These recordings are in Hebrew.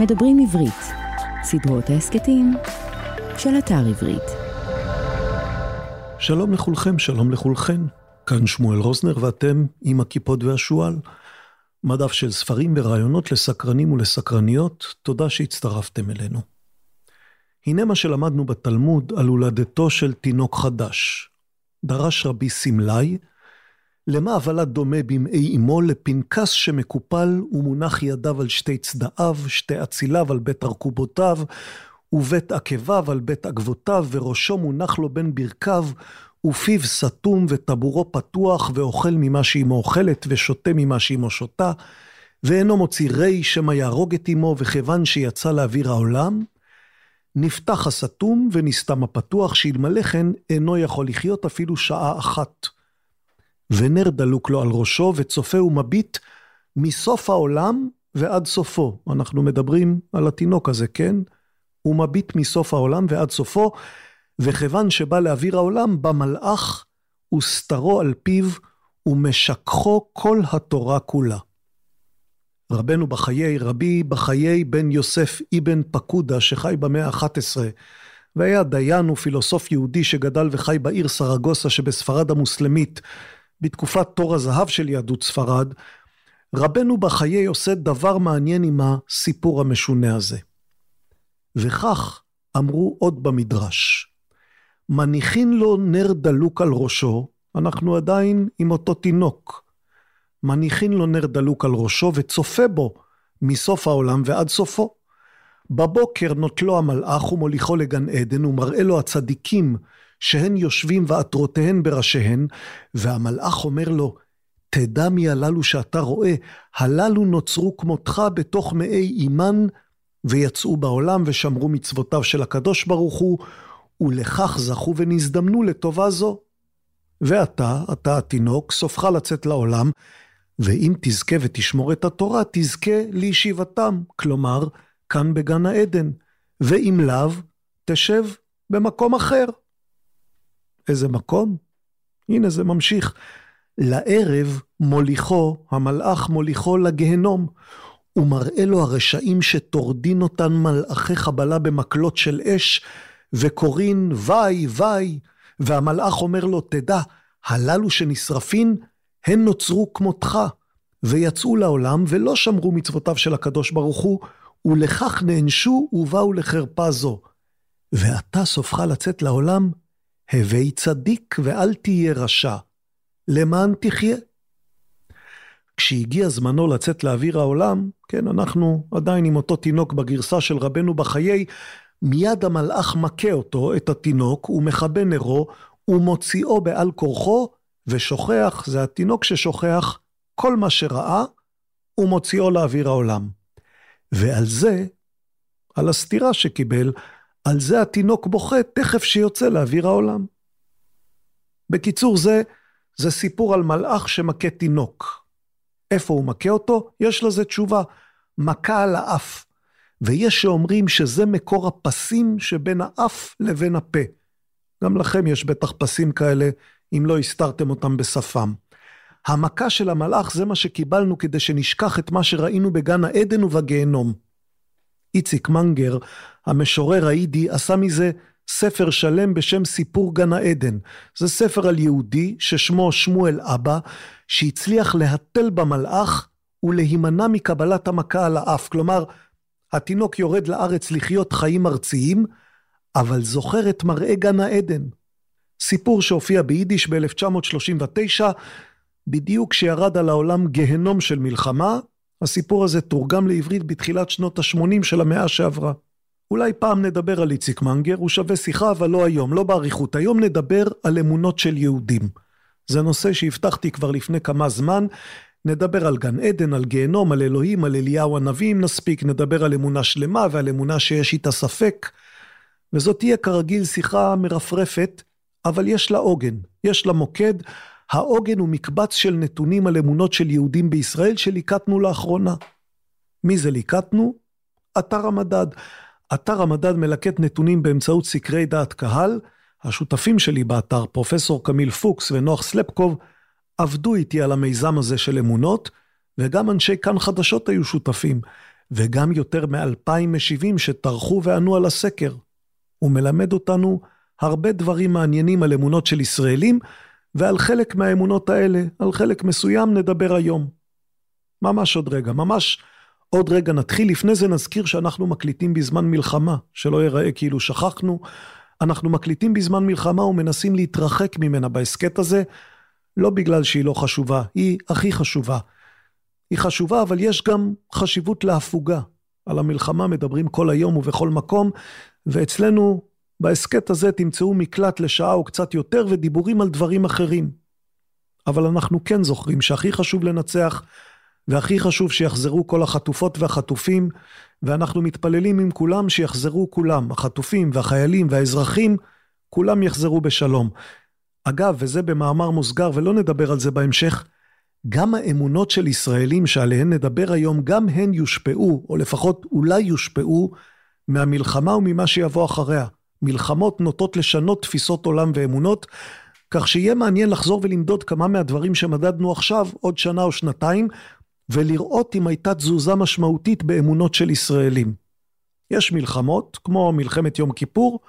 מדברים עברית, סדרות ההסכתים של אתר עברית. שלום לכולכם, שלום לכולכן. כאן שמואל רוזנר ואתם עם הכיפות והשועל. מדף של ספרים ורעיונות לסקרנים ולסקרניות, תודה שהצטרפתם אלינו. הנה מה שלמדנו בתלמוד על הולדתו של תינוק חדש. דרש רבי סמלי, למה הוולד דומה במעי אמו לפנקס שמקופל ומונח ידיו על שתי צדעיו, שתי אציליו על בית ארכובותיו, ובית עקביו על בית עקבותיו, וראשו מונח לו בין ברכיו, ופיו סתום וטבורו פתוח, ואוכל ממה שאמו אוכלת, ושותה ממה שאמו שותה, ואינו מוציא רי שמא יהרוג את אמו, וכיוון שיצא לאוויר העולם, נפתח הסתום ונסתם הפתוח, שאלמלא כן אינו יכול לחיות אפילו שעה אחת. ונר דלוק לו על ראשו, וצופה ומביט מסוף העולם ועד סופו. אנחנו מדברים על התינוק הזה, כן? הוא מביט מסוף העולם ועד סופו, וכיוון שבא לאוויר העולם, בא מלאך וסתרו על פיו, ומשככו כל התורה כולה. רבנו בחיי, רבי בחיי בן יוסף אבן פקודה, שחי במאה ה-11, והיה דיין ופילוסוף יהודי שגדל וחי בעיר סרגוסה שבספרד המוסלמית, בתקופת תור הזהב של יהדות ספרד, רבנו בחיי עושה דבר מעניין עם הסיפור המשונה הזה. וכך אמרו עוד במדרש, מניחין לו נר דלוק על ראשו, אנחנו עדיין עם אותו תינוק. מניחין לו נר דלוק על ראשו וצופה בו מסוף העולם ועד סופו. בבוקר נוטלו המלאך ומוליכו לגן עדן ומראה לו הצדיקים שהן יושבים ועטרותיהן בראשיהן, והמלאך אומר לו, תדע מי הללו שאתה רואה, הללו נוצרו כמותך בתוך מאי אימן, ויצאו בעולם ושמרו מצוותיו של הקדוש ברוך הוא, ולכך זכו ונזדמנו לטובה זו. ואתה, אתה התינוק, סופך לצאת לעולם, ואם תזכה ותשמור את התורה, תזכה לישיבתם, כלומר, כאן בגן העדן, ואם לאו, תשב במקום אחר. איזה מקום? הנה זה ממשיך. לערב מוליכו, המלאך מוליכו לגיהנום, ומראה לו הרשעים שטורדין אותן מלאכי חבלה במקלות של אש, וקוראים וי וי, והמלאך אומר לו, תדע, הללו שנשרפין, הן נוצרו כמותך, ויצאו לעולם ולא שמרו מצוותיו של הקדוש ברוך הוא, ולכך נענשו ובאו לחרפה זו. ואתה סופך לצאת לעולם הווי צדיק ואל תהיה רשע, למען תחיה. כשהגיע זמנו לצאת לאוויר העולם, כן, אנחנו עדיין עם אותו תינוק בגרסה של רבנו בחיי, מיד המלאך מכה אותו, את התינוק, ומכבה נרו, ומוציאו בעל כורחו, ושוכח, זה התינוק ששוכח כל מה שראה, ומוציאו לאוויר העולם. ועל זה, על הסתירה שקיבל, על זה התינוק בוכה תכף שיוצא לאוויר העולם. בקיצור, זה, זה סיפור על מלאך שמכה תינוק. איפה הוא מכה אותו? יש לזה תשובה, מכה על האף. ויש שאומרים שזה מקור הפסים שבין האף לבין הפה. גם לכם יש בטח פסים כאלה, אם לא הסתרתם אותם בשפם. המכה של המלאך זה מה שקיבלנו כדי שנשכח את מה שראינו בגן העדן ובגיהנום. איציק מנגר, המשורר היידי, עשה מזה ספר שלם בשם סיפור גן העדן. זה ספר על יהודי ששמו שמואל אבא, שהצליח להתל במלאך ולהימנע מקבלת המכה על האף. כלומר, התינוק יורד לארץ לחיות חיים ארציים, אבל זוכר את מראה גן העדן. סיפור שהופיע ביידיש ב-1939, בדיוק כשירד על העולם גיהנום של מלחמה, הסיפור הזה תורגם לעברית בתחילת שנות ה-80 של המאה שעברה. אולי פעם נדבר על איציק מנגר, הוא שווה שיחה, אבל לא היום, לא באריכות. היום נדבר על אמונות של יהודים. זה נושא שהבטחתי כבר לפני כמה זמן. נדבר על גן עדן, על גיהנום, על אלוהים, על אליהו הנביא אם נספיק, נדבר על אמונה שלמה ועל אמונה שיש איתה ספק. וזאת תהיה כרגיל שיחה מרפרפת, אבל יש לה עוגן, יש לה מוקד. העוגן הוא מקבץ של נתונים על אמונות של יהודים בישראל שליקטנו לאחרונה. מי זה ליקטנו? אתר המדד. אתר המדד מלקט נתונים באמצעות סקרי דעת קהל. השותפים שלי באתר, פרופסור קמיל פוקס ונוח סלפקוב, עבדו איתי על המיזם הזה של אמונות, וגם אנשי כאן חדשות היו שותפים. וגם יותר מאלפיים משיבים שטרחו וענו על הסקר. הוא מלמד אותנו הרבה דברים מעניינים על אמונות של ישראלים, ועל חלק מהאמונות האלה, על חלק מסוים נדבר היום. ממש עוד רגע, ממש עוד רגע נתחיל. לפני זה נזכיר שאנחנו מקליטים בזמן מלחמה, שלא ייראה כאילו שכחנו. אנחנו מקליטים בזמן מלחמה ומנסים להתרחק ממנה בהסכת הזה, לא בגלל שהיא לא חשובה, היא הכי חשובה. היא חשובה, אבל יש גם חשיבות להפוגה. על המלחמה מדברים כל היום ובכל מקום, ואצלנו בהסכת הזה תמצאו מקלט לשעה או קצת יותר ודיבורים על דברים אחרים. אבל אנחנו כן זוכרים שהכי חשוב לנצח, והכי חשוב שיחזרו כל החטופות והחטופים, ואנחנו מתפללים עם כולם שיחזרו כולם, החטופים והחיילים והאזרחים, כולם יחזרו בשלום. אגב, וזה במאמר מוסגר, ולא נדבר על זה בהמשך, גם האמונות של ישראלים שעליהן נדבר היום, גם הן יושפעו, או לפחות אולי יושפעו, מהמלחמה וממה שיבוא אחריה. מלחמות נוטות לשנות תפיסות עולם ואמונות, כך שיהיה מעניין לחזור ולמדוד כמה מהדברים שמדדנו עכשיו, עוד שנה או שנתיים, ולראות אם הייתה תזוזה משמעותית באמונות של ישראלים. יש מלחמות, כמו מלחמת יום כיפור,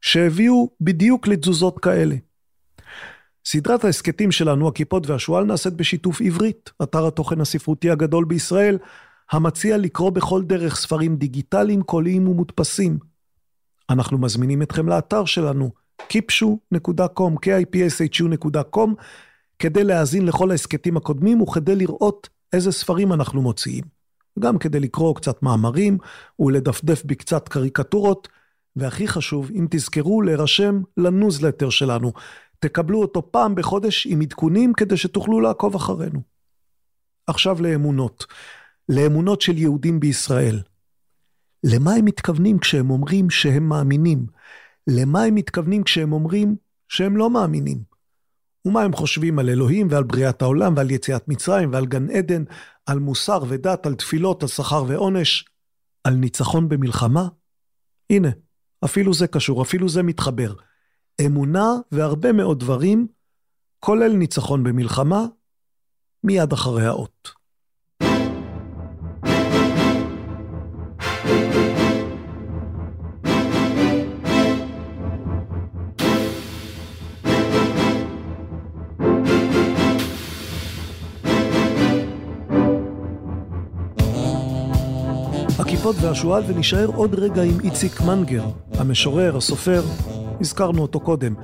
שהביאו בדיוק לתזוזות כאלה. סדרת ההסכתים שלנו, הכיפות והשועל, נעשית בשיתוף עברית, אתר התוכן הספרותי הגדול בישראל, המציע לקרוא בכל דרך ספרים דיגיטליים, קוליים ומודפסים. אנחנו מזמינים אתכם לאתר שלנו, kipshu.com, kipshu.com, כדי להאזין לכל ההסכתים הקודמים וכדי לראות איזה ספרים אנחנו מוציאים. גם כדי לקרוא קצת מאמרים ולדפדף בקצת קריקטורות, והכי חשוב, אם תזכרו להירשם לניוזלטר שלנו. תקבלו אותו פעם בחודש עם עדכונים כדי שתוכלו לעקוב אחרינו. עכשיו לאמונות. לאמונות של יהודים בישראל. למה הם מתכוונים כשהם אומרים שהם מאמינים? למה הם מתכוונים כשהם אומרים שהם לא מאמינים? ומה הם חושבים על אלוהים ועל בריאת העולם ועל יציאת מצרים ועל גן עדן, על מוסר ודת, על תפילות, על שכר ועונש, על ניצחון במלחמה? הנה, אפילו זה קשור, אפילו זה מתחבר. אמונה והרבה מאוד דברים, כולל ניצחון במלחמה, מיד אחרי האות. הכיפות והשועל ונשאר עוד רגע עם איציק מנגר, המשורר, הסופר, הזכרנו אותו קודם.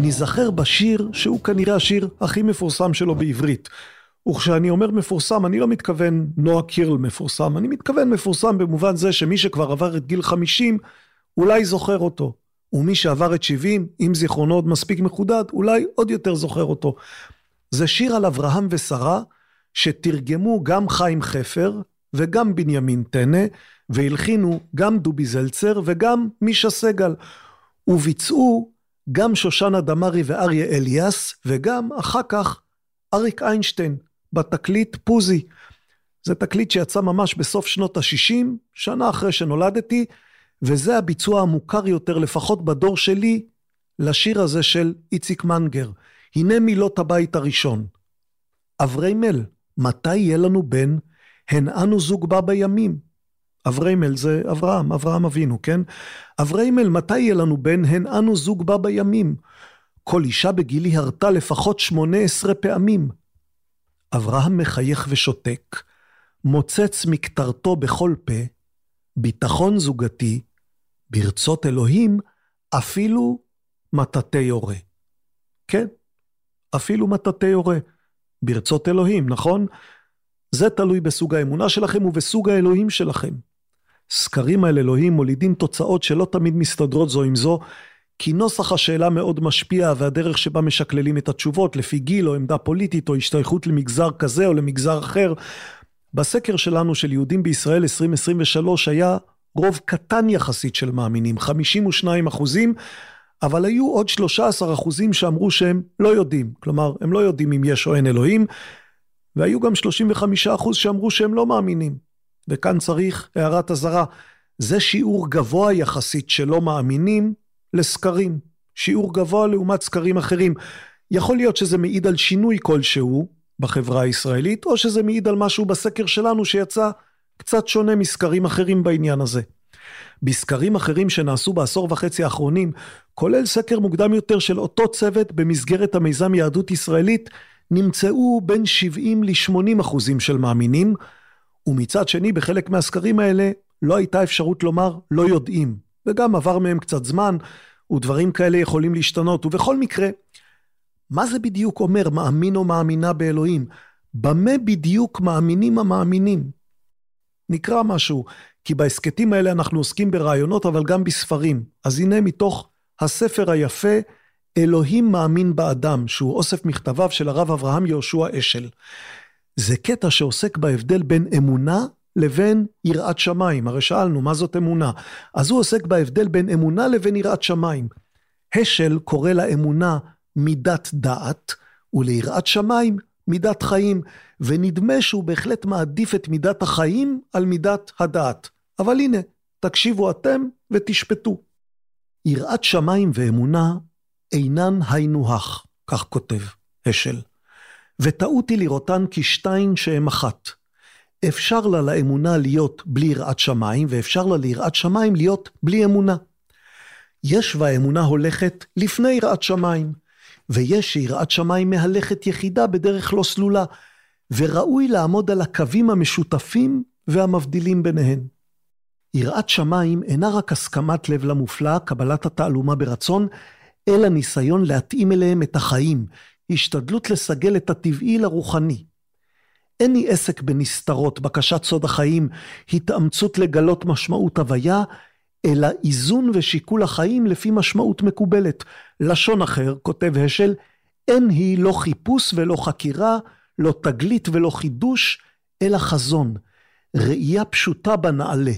ניזכר בשיר שהוא כנראה השיר הכי מפורסם שלו בעברית. וכשאני אומר מפורסם, אני לא מתכוון נועה קירל מפורסם, אני מתכוון מפורסם במובן זה שמי שכבר עבר את גיל 50, אולי זוכר אותו. ומי שעבר את 70, אם זיכרונו עוד מספיק מחודד, אולי עוד יותר זוכר אותו. זה שיר על אברהם ושרה, שתרגמו גם חיים חפר וגם בנימין טנא, והלחינו גם דובי זלצר וגם מישה סגל. וביצעו גם שושנה דמארי ואריה אליאס, וגם אחר כך אריק איינשטיין, בתקליט פוזי. זה תקליט שיצא ממש בסוף שנות ה-60, שנה אחרי שנולדתי, וזה הביצוע המוכר יותר, לפחות בדור שלי, לשיר הזה של איציק מנגר. הנה מילות הבית הראשון. אבריימל, מתי יהיה לנו בן? הן אנו זוג בה בימים. אבריימל זה אברהם, אברהם אבינו, כן? אבריימל, מתי יהיה לנו בן? הן אנו זוג בה בימים. כל אישה בגילי הרתה לפחות שמונה עשרה פעמים. אברהם מחייך ושותק, מוצץ מקטרתו בכל פה, ביטחון זוגתי, ברצות אלוהים, אפילו מטאטא יורה. כן, אפילו מטאטא יורה. ברצות אלוהים, נכון? זה תלוי בסוג האמונה שלכם ובסוג האלוהים שלכם. סקרים על אלוהים מולידים תוצאות שלא תמיד מסתדרות זו עם זו, כי נוסח השאלה מאוד משפיע והדרך שבה משקללים את התשובות לפי גיל או עמדה פוליטית או השתייכות למגזר כזה או למגזר אחר. בסקר שלנו של יהודים בישראל 2023 היה רוב קטן יחסית של מאמינים, 52 אחוזים, אבל היו עוד 13 אחוזים שאמרו שהם לא יודעים, כלומר הם לא יודעים אם יש או אין אלוהים, והיו גם 35 אחוז שאמרו שהם לא מאמינים. וכאן צריך הערת אזהרה, זה שיעור גבוה יחסית שלא מאמינים לסקרים. שיעור גבוה לעומת סקרים אחרים. יכול להיות שזה מעיד על שינוי כלשהו בחברה הישראלית, או שזה מעיד על משהו בסקר שלנו שיצא קצת שונה מסקרים אחרים בעניין הזה. בסקרים אחרים שנעשו בעשור וחצי האחרונים, כולל סקר מוקדם יותר של אותו צוות במסגרת המיזם יהדות ישראלית, נמצאו בין 70 ל-80 אחוזים של מאמינים, ומצד שני בחלק מהסקרים האלה לא הייתה אפשרות לומר לא יודעים, וגם עבר מהם קצת זמן, ודברים כאלה יכולים להשתנות, ובכל מקרה, מה זה בדיוק אומר מאמין או מאמינה באלוהים? במה בדיוק מאמינים המאמינים? נקרא משהו, כי בהסכתים האלה אנחנו עוסקים ברעיונות, אבל גם בספרים. אז הנה מתוך הספר היפה, אלוהים מאמין באדם, שהוא אוסף מכתביו של הרב אברהם יהושע אשל. זה קטע שעוסק בהבדל בין אמונה לבין יראת שמיים. הרי שאלנו, מה זאת אמונה? אז הוא עוסק בהבדל בין אמונה לבין יראת שמיים. השל קורא לאמונה מידת דעת, וליראת שמיים מידת חיים, ונדמה שהוא בהחלט מעדיף את מידת החיים על מידת הדעת. אבל הנה, תקשיבו אתם ותשפטו. יראת שמיים ואמונה אינן היינו הך, כך כותב השל. וטעות היא לראותן כשתיים שהן אחת. אפשר לה לאמונה להיות בלי יראת שמיים, ואפשר לה ליראת שמיים להיות בלי אמונה. יש והאמונה הולכת לפני יראת שמיים, ויש שיראת שמיים מהלכת יחידה בדרך לא סלולה, וראוי לעמוד על הקווים המשותפים והמבדילים ביניהן. יראת שמיים אינה רק הסכמת לב למופלא, קבלת התעלומה ברצון, אלא ניסיון להתאים אליהם את החיים, השתדלות לסגל את הטבעי לרוחני. אין לי עסק בנסתרות, בקשת סוד החיים, התאמצות לגלות משמעות הוויה, אלא איזון ושיקול החיים לפי משמעות מקובלת. לשון אחר, כותב השל, אין היא לא חיפוש ולא חקירה, לא תגלית ולא חידוש, אלא חזון, ראייה פשוטה בנעלה.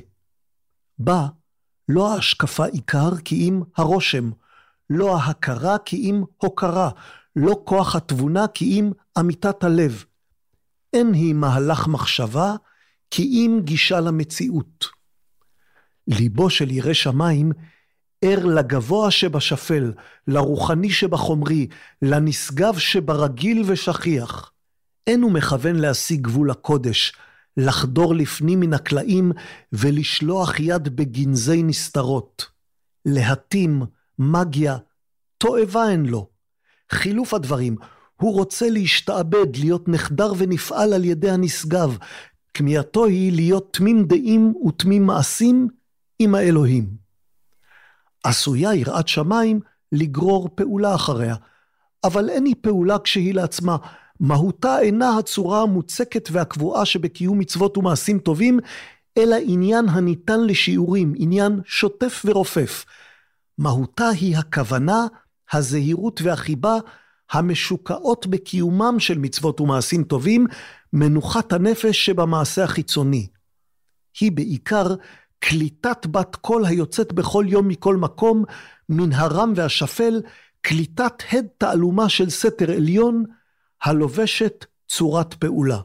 בה לא ההשקפה עיקר כי אם הרושם, לא ההכרה כי אם הוקרה, לא כוח התבונה כי אם אמיתת הלב. אין היא מהלך מחשבה כי אם גישה למציאות. ליבו של ירא שמיים ער לגבוה שבשפל, לרוחני שבחומרי, לנשגב שברגיל ושכיח. אין הוא מכוון להשיג גבול הקודש, לחדור לפנים מן הקלעים ולשלוח יד בגנזי נסתרות. להתים, מגיה, תועבה אין לו. חילוף הדברים, הוא רוצה להשתעבד, להיות נחדר ונפעל על ידי הנשגב. כמיהתו היא להיות תמים דעים ותמים מעשים עם האלוהים. עשויה יראת שמיים לגרור פעולה אחריה, אבל אין היא פעולה כשהיא לעצמה. מהותה אינה הצורה המוצקת והקבועה שבקיום מצוות ומעשים טובים, אלא עניין הניתן לשיעורים, עניין שוטף ורופף. מהותה היא הכוונה, הזהירות והחיבה המשוקעות בקיומם של מצוות ומעשים טובים, מנוחת הנפש שבמעשה החיצוני. היא בעיקר קליטת בת קול היוצאת בכל יום מכל מקום, מן הרם והשפל, קליטת הד תעלומה של סתר עליון, הלובשת צורת פעולה.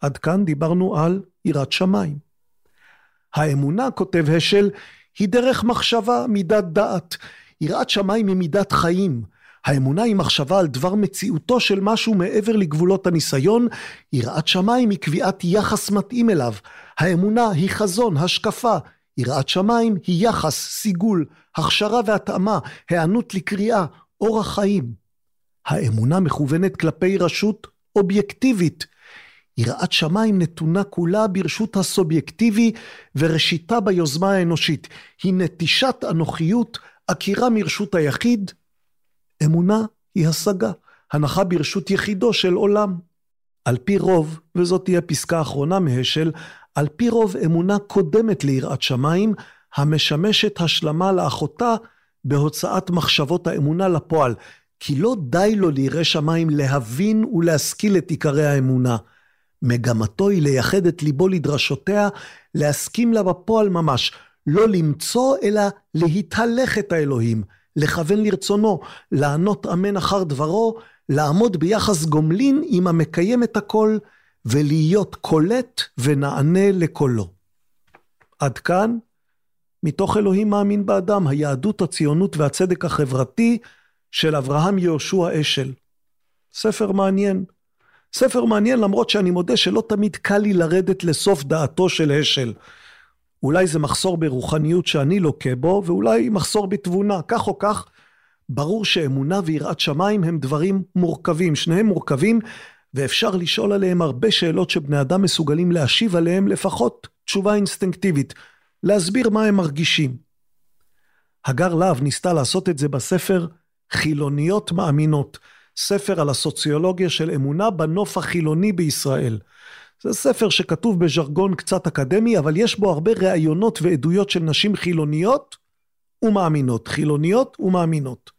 עד כאן דיברנו על יראת שמיים. האמונה, כותב השל, היא דרך מחשבה, מידת דעת. יראת שמיים היא מידת חיים. האמונה היא מחשבה על דבר מציאותו של משהו מעבר לגבולות הניסיון. יראת שמיים היא קביעת יחס מתאים אליו. האמונה היא חזון, השקפה. יראת שמיים היא יחס, סיגול, הכשרה והתאמה, היענות לקריאה, אורח חיים. האמונה מכוונת כלפי רשות אובייקטיבית. יראת שמיים נתונה כולה ברשות הסובייקטיבי וראשיתה ביוזמה האנושית. היא נטישת אנוכיות, עקירה מרשות היחיד. אמונה היא השגה, הנחה ברשות יחידו של עולם. על פי רוב, וזאת תהיה פסקה אחרונה מהשל, על פי רוב אמונה קודמת ליראת שמיים, המשמשת השלמה לאחותה בהוצאת מחשבות האמונה לפועל, כי לא די לו לירא שמיים להבין ולהשכיל את עיקרי האמונה. מגמתו היא לייחד את ליבו לדרשותיה, להסכים לה בפועל ממש, לא למצוא אלא להתהלך את האלוהים, לכוון לרצונו, לענות אמן אחר דברו, לעמוד ביחס גומלין עם המקיים את הכל, ולהיות קולט ונענה לקולו. עד כאן, מתוך אלוהים מאמין באדם, היהדות, הציונות והצדק החברתי של אברהם יהושע אשל. ספר מעניין. ספר מעניין למרות שאני מודה שלא תמיד קל לי לרדת לסוף דעתו של השל. אולי זה מחסור ברוחניות שאני לוקה בו, ואולי מחסור בתבונה. כך או כך, ברור שאמונה ויראת שמיים הם דברים מורכבים, שניהם מורכבים, ואפשר לשאול עליהם הרבה שאלות שבני אדם מסוגלים להשיב עליהם לפחות תשובה אינסטינקטיבית, להסביר מה הם מרגישים. הגר להב ניסתה לעשות את זה בספר חילוניות מאמינות, ספר על הסוציולוגיה של אמונה בנוף החילוני בישראל. זה ספר שכתוב בז'רגון קצת אקדמי, אבל יש בו הרבה ראיונות ועדויות של נשים חילוניות ומאמינות, חילוניות ומאמינות.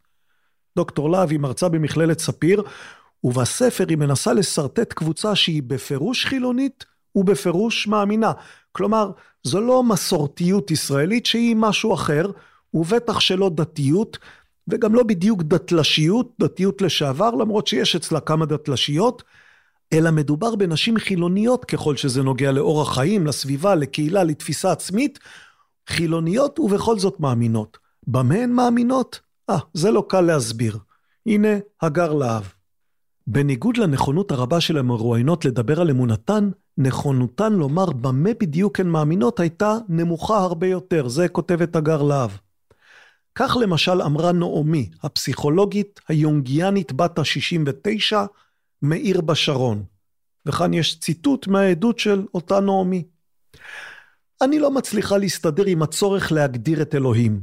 דוקטור להב היא מרצה במכללת ספיר, ובספר היא מנסה לשרטט קבוצה שהיא בפירוש חילונית ובפירוש מאמינה. כלומר, זו לא מסורתיות ישראלית שהיא משהו אחר, ובטח שלא דתיות, וגם לא בדיוק דתלשיות, דתיות לשעבר, למרות שיש אצלה כמה דתלשיות, אלא מדובר בנשים חילוניות ככל שזה נוגע לאורח חיים, לסביבה, לקהילה, לתפיסה עצמית, חילוניות ובכל זאת מאמינות. במה הן מאמינות? אה, זה לא קל להסביר. הנה הגר להב. בניגוד לנכונות הרבה של המרואיינות לדבר על אמונתן, נכונותן לומר במה בדיוק הן מאמינות הייתה נמוכה הרבה יותר, זה כותבת הגר להב. כך למשל אמרה נעמי, הפסיכולוגית היונגיאנית בת ה-69, מעיר בשרון. וכאן יש ציטוט מהעדות של אותה נעמי. אני לא מצליחה להסתדר עם הצורך להגדיר את אלוהים.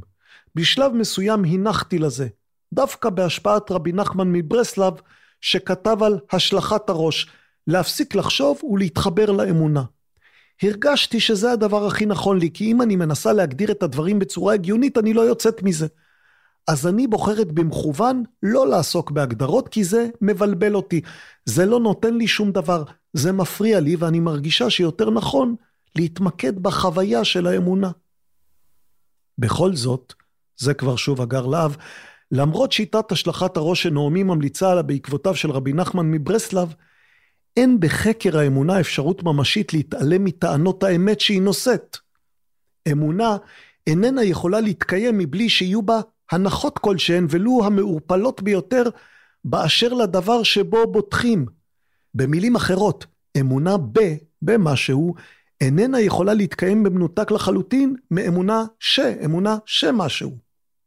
בשלב מסוים הנחתי לזה, דווקא בהשפעת רבי נחמן מברסלב, שכתב על השלכת הראש, להפסיק לחשוב ולהתחבר לאמונה. הרגשתי שזה הדבר הכי נכון לי, כי אם אני מנסה להגדיר את הדברים בצורה הגיונית, אני לא יוצאת מזה. אז אני בוחרת במכוון לא לעסוק בהגדרות, כי זה מבלבל אותי. זה לא נותן לי שום דבר, זה מפריע לי, ואני מרגישה שיותר נכון להתמקד בחוויה של האמונה. בכל זאת, זה כבר שוב אגר להב, למרות שיטת השלכת הראש שנעמי ממליצה עליה בעקבותיו של רבי נחמן מברסלב, אין בחקר האמונה אפשרות ממשית להתעלם מטענות האמת שהיא נושאת. אמונה איננה יכולה להתקיים מבלי שיהיו בה הנחות כלשהן, ולו המעורפלות ביותר, באשר לדבר שבו בוטחים. במילים אחרות, אמונה ב, במשהו, איננה יכולה להתקיים במנותק לחלוטין מאמונה ש, אמונה שמשהו.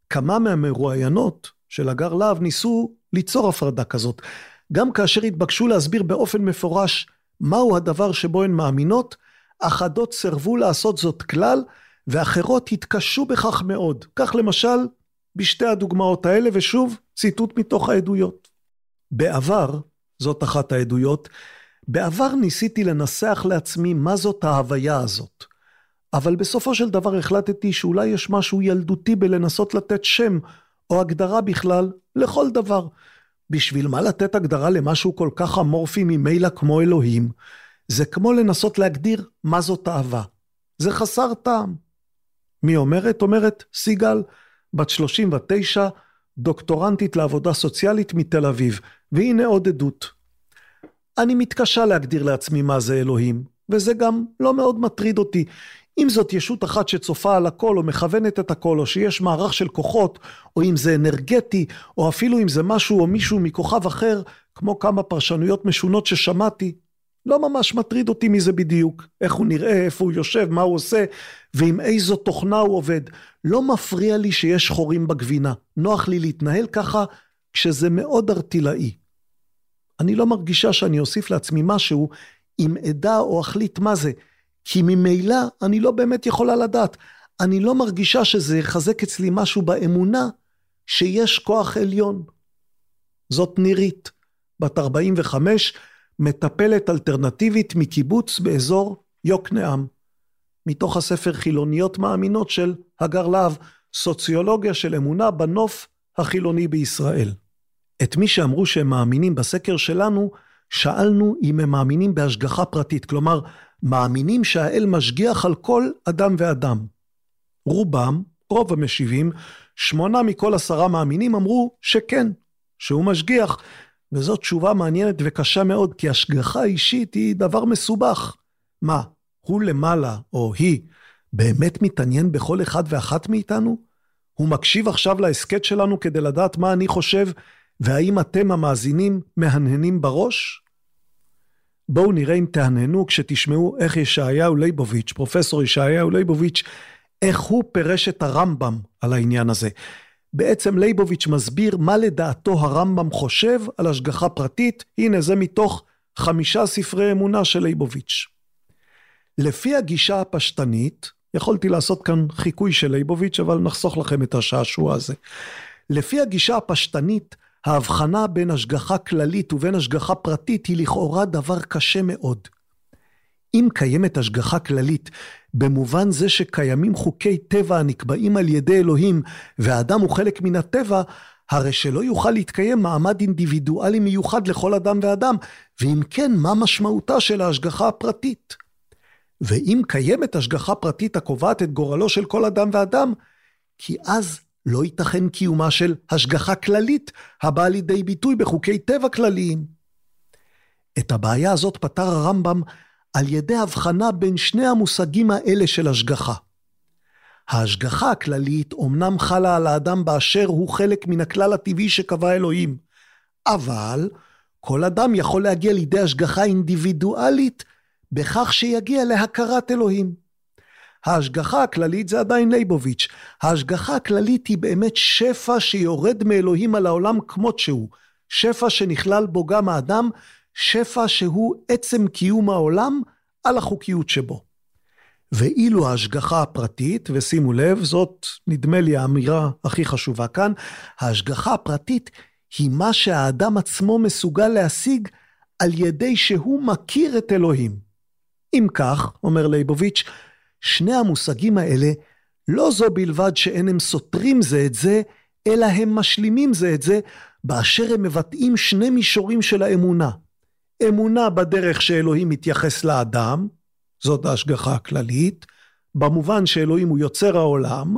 כמה מהמרואיינות של הגר להב ניסו ליצור הפרדה כזאת. גם כאשר התבקשו להסביר באופן מפורש מהו הדבר שבו הן מאמינות, אחדות סירבו לעשות זאת כלל, ואחרות התקשו בכך מאוד. כך למשל, בשתי הדוגמאות האלה, ושוב, ציטוט מתוך העדויות. בעבר, זאת אחת העדויות, בעבר ניסיתי לנסח לעצמי מה זאת ההוויה הזאת. אבל בסופו של דבר החלטתי שאולי יש משהו ילדותי בלנסות לתת שם או הגדרה בכלל לכל דבר. בשביל מה לתת הגדרה למשהו כל כך אמורפי ממילא כמו אלוהים? זה כמו לנסות להגדיר מה זאת אהבה. זה חסר טעם. מי אומרת? אומרת סיגל, בת 39, דוקטורנטית לעבודה סוציאלית מתל אביב. והנה עוד עדות. אני מתקשה להגדיר לעצמי מה זה אלוהים, וזה גם לא מאוד מטריד אותי. אם זאת ישות אחת שצופה על הכל או מכוונת את הכל, או שיש מערך של כוחות, או אם זה אנרגטי, או אפילו אם זה משהו או מישהו מכוכב אחר, כמו כמה פרשנויות משונות ששמעתי, לא ממש מטריד אותי מזה בדיוק. איך הוא נראה, איפה הוא יושב, מה הוא עושה, ועם איזו תוכנה הוא עובד. לא מפריע לי שיש חורים בגבינה. נוח לי להתנהל ככה כשזה מאוד ארטילאי. אני לא מרגישה שאני אוסיף לעצמי משהו אם אדע או אחליט מה זה, כי ממילא אני לא באמת יכולה לדעת. אני לא מרגישה שזה יחזק אצלי משהו באמונה שיש כוח עליון. זאת נירית, בת 45, מטפלת אלטרנטיבית מקיבוץ באזור יוקנעם. מתוך הספר חילוניות מאמינות של הגר להב, סוציולוגיה של אמונה בנוף החילוני בישראל. את מי שאמרו שהם מאמינים בסקר שלנו, שאלנו אם הם מאמינים בהשגחה פרטית, כלומר, מאמינים שהאל משגיח על כל אדם ואדם. רובם, רוב המשיבים, שמונה מכל עשרה מאמינים אמרו שכן, שהוא משגיח, וזאת תשובה מעניינת וקשה מאוד, כי השגחה אישית היא דבר מסובך. מה, הוא למעלה, או היא, באמת מתעניין בכל אחד ואחת מאיתנו? הוא מקשיב עכשיו להסכת שלנו כדי לדעת מה אני חושב, והאם אתם המאזינים מהנהנים בראש? בואו נראה אם תעננו כשתשמעו איך ישעיהו ליבוביץ', פרופסור ישעיהו ליבוביץ', איך הוא פירש את הרמב"ם על העניין הזה. בעצם ליבוביץ' מסביר מה לדעתו הרמב"ם חושב על השגחה פרטית, הנה זה מתוך חמישה ספרי אמונה של ליבוביץ'. לפי הגישה הפשטנית, יכולתי לעשות כאן חיקוי של ליבוביץ', אבל נחסוך לכם את השעשוע הזה. לפי הגישה הפשטנית, ההבחנה בין השגחה כללית ובין השגחה פרטית היא לכאורה דבר קשה מאוד. אם קיימת השגחה כללית, במובן זה שקיימים חוקי טבע הנקבעים על ידי אלוהים, והאדם הוא חלק מן הטבע, הרי שלא יוכל להתקיים מעמד אינדיבידואלי מיוחד לכל אדם ואדם, ואם כן, מה משמעותה של ההשגחה הפרטית? ואם קיימת השגחה פרטית הקובעת את גורלו של כל אדם ואדם, כי אז לא ייתכן קיומה של השגחה כללית הבאה לידי ביטוי בחוקי טבע כלליים. את הבעיה הזאת פתר הרמב"ם על ידי הבחנה בין שני המושגים האלה של השגחה. ההשגחה הכללית אומנם חלה על האדם באשר הוא חלק מן הכלל הטבעי שקבע אלוהים, אבל כל אדם יכול להגיע לידי השגחה אינדיבידואלית בכך שיגיע להכרת אלוהים. ההשגחה הכללית זה עדיין ליבוביץ'. ההשגחה הכללית היא באמת שפע שיורד מאלוהים על העולם כמות שהוא. שפע שנכלל בו גם האדם, שפע שהוא עצם קיום העולם על החוקיות שבו. ואילו ההשגחה הפרטית, ושימו לב, זאת נדמה לי האמירה הכי חשובה כאן, ההשגחה הפרטית היא מה שהאדם עצמו מסוגל להשיג על ידי שהוא מכיר את אלוהים. אם כך, אומר ליבוביץ', שני המושגים האלה, לא זו בלבד שאין הם סותרים זה את זה, אלא הם משלימים זה את זה, באשר הם מבטאים שני מישורים של האמונה. אמונה בדרך שאלוהים מתייחס לאדם, זאת ההשגחה הכללית, במובן שאלוהים הוא יוצר העולם,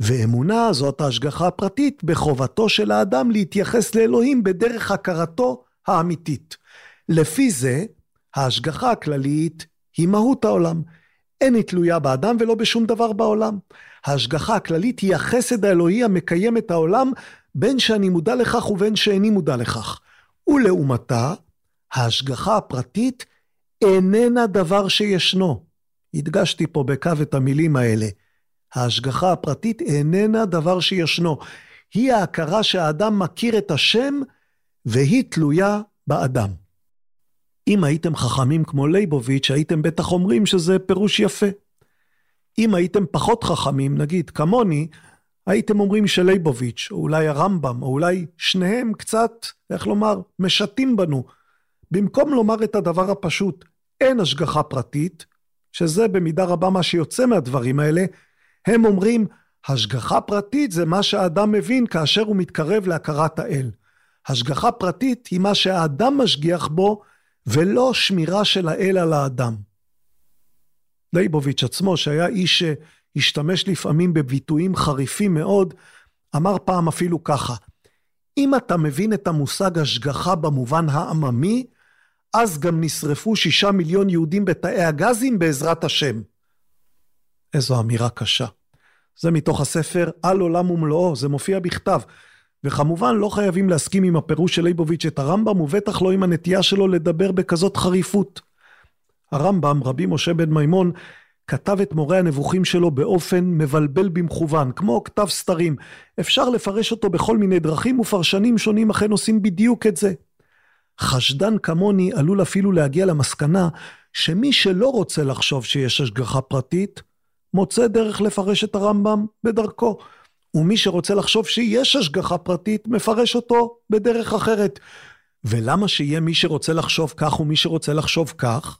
ואמונה זאת ההשגחה הפרטית בחובתו של האדם להתייחס לאלוהים בדרך הכרתו האמיתית. לפי זה, ההשגחה הכללית היא מהות העולם. אין היא תלויה באדם ולא בשום דבר בעולם. ההשגחה הכללית היא החסד האלוהי המקיים את העולם, בין שאני מודע לכך ובין שאיני מודע לכך. ולעומתה, ההשגחה הפרטית איננה דבר שישנו. הדגשתי פה בקו את המילים האלה. ההשגחה הפרטית איננה דבר שישנו. היא ההכרה שהאדם מכיר את השם, והיא תלויה באדם. אם הייתם חכמים כמו ליבוביץ', הייתם בטח אומרים שזה פירוש יפה. אם הייתם פחות חכמים, נגיד כמוני, הייתם אומרים שליבוביץ', או אולי הרמב"ם, או אולי שניהם קצת, איך לומר, משתים בנו. במקום לומר את הדבר הפשוט, אין השגחה פרטית, שזה במידה רבה מה שיוצא מהדברים האלה, הם אומרים, השגחה פרטית זה מה שהאדם מבין כאשר הוא מתקרב להכרת האל. השגחה פרטית היא מה שהאדם משגיח בו ולא שמירה של האל על האדם. לייבוביץ' עצמו, שהיה איש שהשתמש לפעמים בביטויים חריפים מאוד, אמר פעם אפילו ככה, אם אתה מבין את המושג השגחה במובן העממי, אז גם נשרפו שישה מיליון יהודים בתאי הגזים בעזרת השם. איזו אמירה קשה. זה מתוך הספר על עולם ומלואו, זה מופיע בכתב. וכמובן לא חייבים להסכים עם הפירוש של ליבוביץ' את הרמב"ם, ובטח לא עם הנטייה שלו לדבר בכזאת חריפות. הרמב"ם, רבי משה בן מימון, כתב את מורה הנבוכים שלו באופן מבלבל במכוון, כמו כתב סתרים. אפשר לפרש אותו בכל מיני דרכים, ופרשנים שונים אכן עושים בדיוק את זה. חשדן כמוני עלול אפילו להגיע למסקנה שמי שלא רוצה לחשוב שיש השגחה פרטית, מוצא דרך לפרש את הרמב"ם בדרכו. ומי שרוצה לחשוב שיש השגחה פרטית, מפרש אותו בדרך אחרת. ולמה שיהיה מי שרוצה לחשוב כך ומי שרוצה לחשוב כך?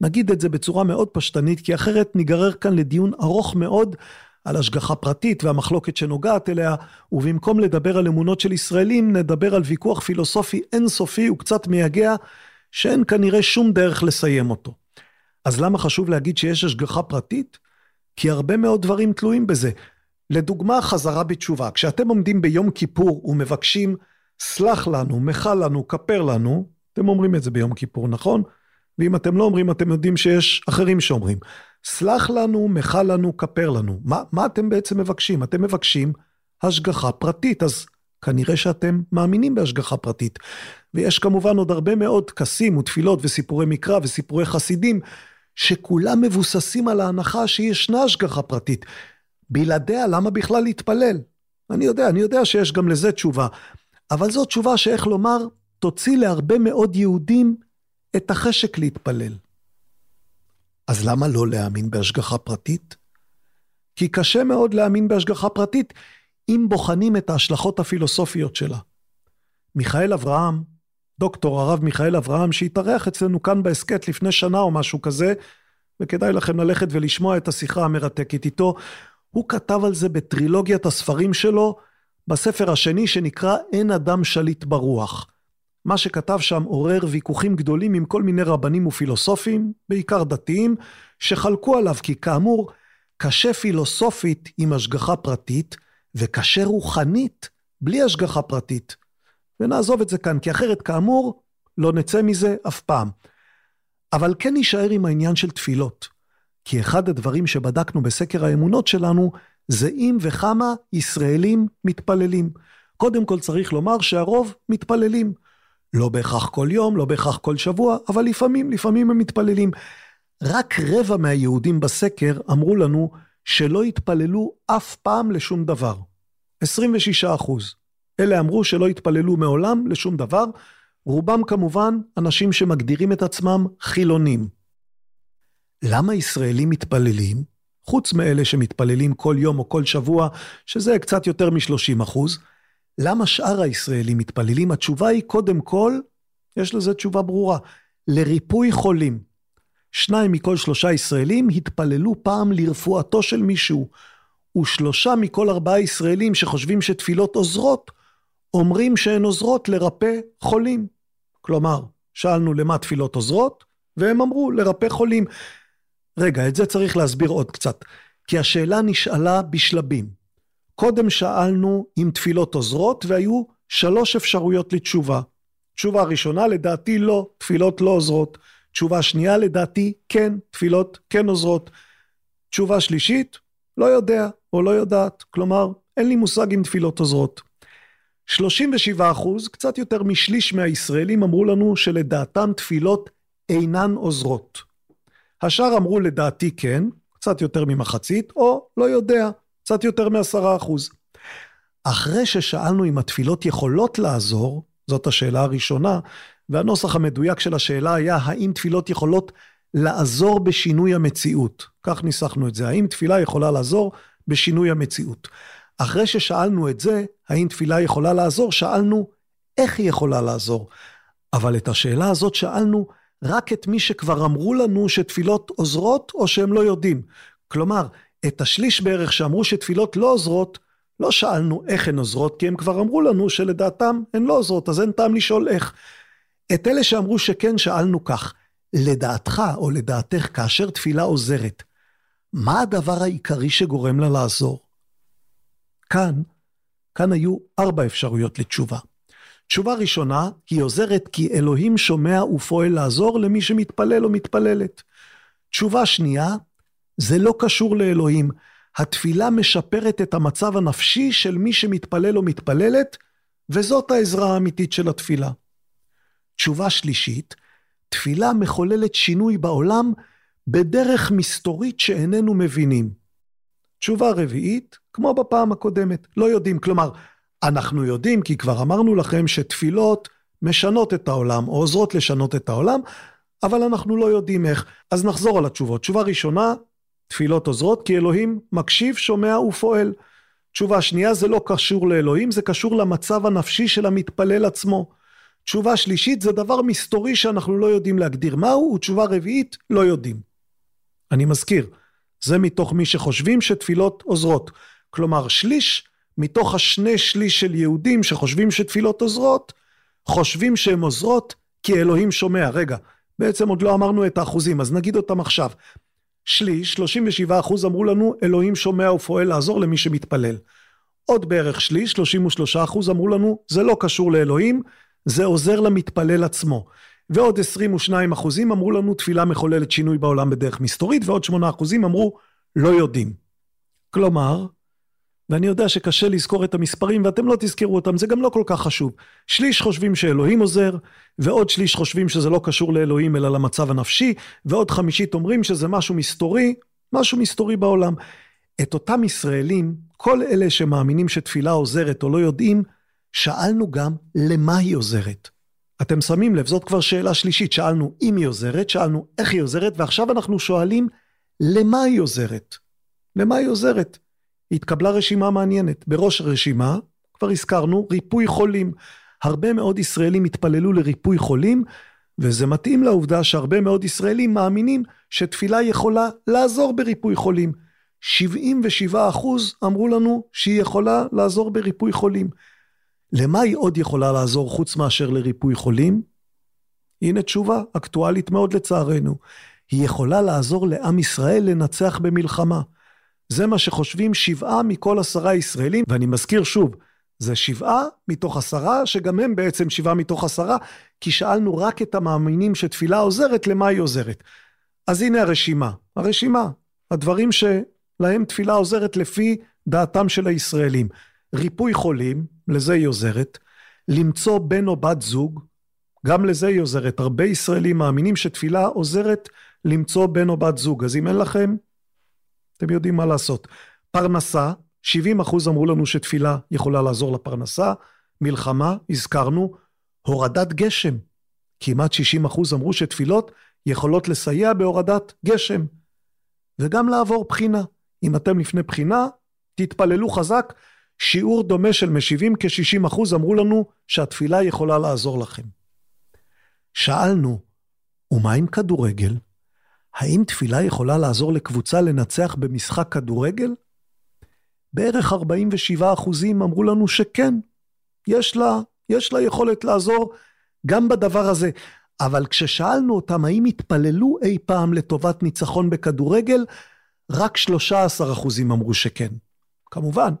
נגיד את זה בצורה מאוד פשטנית, כי אחרת ניגרר כאן לדיון ארוך מאוד על השגחה פרטית והמחלוקת שנוגעת אליה, ובמקום לדבר על אמונות של ישראלים, נדבר על ויכוח פילוסופי אינסופי וקצת מייגע, שאין כנראה שום דרך לסיים אותו. אז למה חשוב להגיד שיש השגחה פרטית? כי הרבה מאוד דברים תלויים בזה. לדוגמה, חזרה בתשובה. כשאתם עומדים ביום כיפור ומבקשים, סלח לנו, מחה לנו, כפר לנו, אתם אומרים את זה ביום כיפור, נכון? ואם אתם לא אומרים, אתם יודעים שיש אחרים שאומרים. סלח לנו, מחה לנו, כפר לנו. מה, מה אתם בעצם מבקשים? אתם מבקשים השגחה פרטית, אז כנראה שאתם מאמינים בהשגחה פרטית. ויש כמובן עוד הרבה מאוד טקסים ותפילות וסיפורי מקרא וסיפורי חסידים, שכולם מבוססים על ההנחה שישנה השגחה פרטית. בלעדיה, למה בכלל להתפלל? אני יודע, אני יודע שיש גם לזה תשובה, אבל זו תשובה שאיך לומר, תוציא להרבה מאוד יהודים את החשק להתפלל. אז למה לא להאמין בהשגחה פרטית? כי קשה מאוד להאמין בהשגחה פרטית אם בוחנים את ההשלכות הפילוסופיות שלה. מיכאל אברהם, דוקטור הרב מיכאל אברהם, שהתארח אצלנו כאן בהסכת לפני שנה או משהו כזה, וכדאי לכם ללכת ולשמוע את השיחה המרתקת איתו, הוא כתב על זה בטרילוגיית הספרים שלו, בספר השני שנקרא אין אדם שליט ברוח. מה שכתב שם עורר ויכוחים גדולים עם כל מיני רבנים ופילוסופים, בעיקר דתיים, שחלקו עליו כי כאמור, קשה פילוסופית עם השגחה פרטית, וקשה רוחנית בלי השגחה פרטית. ונעזוב את זה כאן, כי אחרת כאמור, לא נצא מזה אף פעם. אבל כן נישאר עם העניין של תפילות. כי אחד הדברים שבדקנו בסקר האמונות שלנו, זה אם וכמה ישראלים מתפללים. קודם כל צריך לומר שהרוב מתפללים. לא בהכרח כל יום, לא בהכרח כל שבוע, אבל לפעמים, לפעמים הם מתפללים. רק רבע מהיהודים בסקר אמרו לנו שלא התפללו אף פעם לשום דבר. 26 אחוז. אלה אמרו שלא התפללו מעולם לשום דבר, רובם כמובן אנשים שמגדירים את עצמם חילונים. למה ישראלים מתפללים? חוץ מאלה שמתפללים כל יום או כל שבוע, שזה קצת יותר מ-30 אחוז, למה שאר הישראלים מתפללים? התשובה היא, קודם כל, יש לזה תשובה ברורה, לריפוי חולים. שניים מכל שלושה ישראלים התפללו פעם לרפואתו של מישהו, ושלושה מכל ארבעה ישראלים שחושבים שתפילות עוזרות, אומרים שהן עוזרות לרפא חולים. כלומר, שאלנו למה תפילות עוזרות, והם אמרו לרפא חולים. רגע, את זה צריך להסביר עוד קצת, כי השאלה נשאלה בשלבים. קודם שאלנו אם תפילות עוזרות, והיו שלוש אפשרויות לתשובה. תשובה ראשונה, לדעתי לא, תפילות לא עוזרות. תשובה שנייה, לדעתי כן, תפילות כן עוזרות. תשובה שלישית, לא יודע או לא יודעת, כלומר, אין לי מושג אם תפילות עוזרות. 37 אחוז, קצת יותר משליש מהישראלים אמרו לנו שלדעתם תפילות אינן עוזרות. השאר אמרו לדעתי כן, קצת יותר ממחצית, או לא יודע, קצת יותר מעשרה אחוז. אחרי ששאלנו אם התפילות יכולות לעזור, זאת השאלה הראשונה, והנוסח המדויק של השאלה היה האם תפילות יכולות לעזור בשינוי המציאות. כך ניסחנו את זה, האם תפילה יכולה לעזור בשינוי המציאות. אחרי ששאלנו את זה, האם תפילה יכולה לעזור, שאלנו איך היא יכולה לעזור. אבל את השאלה הזאת שאלנו רק את מי שכבר אמרו לנו שתפילות עוזרות או שהם לא יודעים. כלומר, את השליש בערך שאמרו שתפילות לא עוזרות, לא שאלנו איך הן עוזרות, כי הם כבר אמרו לנו שלדעתם הן לא עוזרות, אז אין טעם לשאול איך. את אלה שאמרו שכן, שאלנו כך, לדעתך או לדעתך, כאשר תפילה עוזרת, מה הדבר העיקרי שגורם לה לעזור? כאן, כאן היו ארבע אפשרויות לתשובה. תשובה ראשונה, היא עוזרת כי אלוהים שומע ופועל לעזור למי שמתפלל או מתפללת. תשובה שנייה, זה לא קשור לאלוהים. התפילה משפרת את המצב הנפשי של מי שמתפלל או מתפללת, וזאת העזרה האמיתית של התפילה. תשובה שלישית, תפילה מחוללת שינוי בעולם בדרך מסתורית שאיננו מבינים. תשובה רביעית, כמו בפעם הקודמת, לא יודעים. כלומר, אנחנו יודעים, כי כבר אמרנו לכם שתפילות משנות את העולם, או עוזרות לשנות את העולם, אבל אנחנו לא יודעים איך. אז נחזור על התשובות. תשובה ראשונה, תפילות עוזרות, כי אלוהים מקשיב, שומע ופועל. תשובה שנייה, זה לא קשור לאלוהים, זה קשור למצב הנפשי של המתפלל עצמו. תשובה שלישית, זה דבר מסתורי שאנחנו לא יודעים להגדיר מהו, ותשובה רביעית, לא יודעים. אני מזכיר, זה מתוך מי שחושבים שתפילות עוזרות. כלומר, שליש מתוך השני שליש של יהודים שחושבים שתפילות עוזרות, חושבים שהן עוזרות כי אלוהים שומע. רגע, בעצם עוד לא אמרנו את האחוזים, אז נגיד אותם עכשיו. שליש, 37 אחוז אמרו לנו, אלוהים שומע ופועל לעזור למי שמתפלל. עוד בערך שליש, 33 אחוז אמרו לנו, זה לא קשור לאלוהים, זה עוזר למתפלל עצמו. ועוד 22 אחוזים אמרו לנו, תפילה מחוללת שינוי בעולם בדרך מסתורית, ועוד 8 אחוזים אמרו, לא יודעים. כלומר, ואני יודע שקשה לזכור את המספרים ואתם לא תזכרו אותם, זה גם לא כל כך חשוב. שליש חושבים שאלוהים עוזר, ועוד שליש חושבים שזה לא קשור לאלוהים אלא למצב הנפשי, ועוד חמישית אומרים שזה משהו מסתורי, משהו מסתורי בעולם. את אותם ישראלים, כל אלה שמאמינים שתפילה עוזרת או לא יודעים, שאלנו גם למה היא עוזרת. אתם שמים לב, זאת כבר שאלה שלישית, שאלנו אם היא עוזרת, שאלנו איך היא עוזרת, ועכשיו אנחנו שואלים למה היא עוזרת. למה היא עוזרת? התקבלה רשימה מעניינת. בראש הרשימה, כבר הזכרנו, ריפוי חולים. הרבה מאוד ישראלים התפללו לריפוי חולים, וזה מתאים לעובדה שהרבה מאוד ישראלים מאמינים שתפילה יכולה לעזור בריפוי חולים. 77 אחוז אמרו לנו שהיא יכולה לעזור בריפוי חולים. למה היא עוד יכולה לעזור חוץ מאשר לריפוי חולים? הנה תשובה אקטואלית מאוד לצערנו. היא יכולה לעזור לעם ישראל לנצח במלחמה. זה מה שחושבים שבעה מכל עשרה ישראלים, ואני מזכיר שוב, זה שבעה מתוך עשרה, שגם הם בעצם שבעה מתוך עשרה, כי שאלנו רק את המאמינים שתפילה עוזרת, למה היא עוזרת. אז הנה הרשימה. הרשימה, הדברים שלהם תפילה עוזרת לפי דעתם של הישראלים. ריפוי חולים, לזה היא עוזרת. למצוא בן או בת זוג, גם לזה היא עוזרת. הרבה ישראלים מאמינים שתפילה עוזרת למצוא בן או בת זוג. אז אם אין לכם, אתם יודעים מה לעשות. פרנסה, 70 אחוז אמרו לנו שתפילה יכולה לעזור לפרנסה, מלחמה, הזכרנו, הורדת גשם. כמעט 60 אחוז אמרו שתפילות יכולות לסייע בהורדת גשם. וגם לעבור בחינה. אם אתם לפני בחינה, תתפללו חזק. שיעור דומה של משיבים, כ-60 אחוז אמרו לנו שהתפילה יכולה לעזור לכם. שאלנו, ומה עם כדורגל? האם תפילה יכולה לעזור לקבוצה לנצח במשחק כדורגל? בערך 47 אחוזים אמרו לנו שכן, יש לה, יש לה יכולת לעזור גם בדבר הזה. אבל כששאלנו אותם האם התפללו אי פעם לטובת ניצחון בכדורגל, רק 13 אחוזים אמרו שכן. כמובן,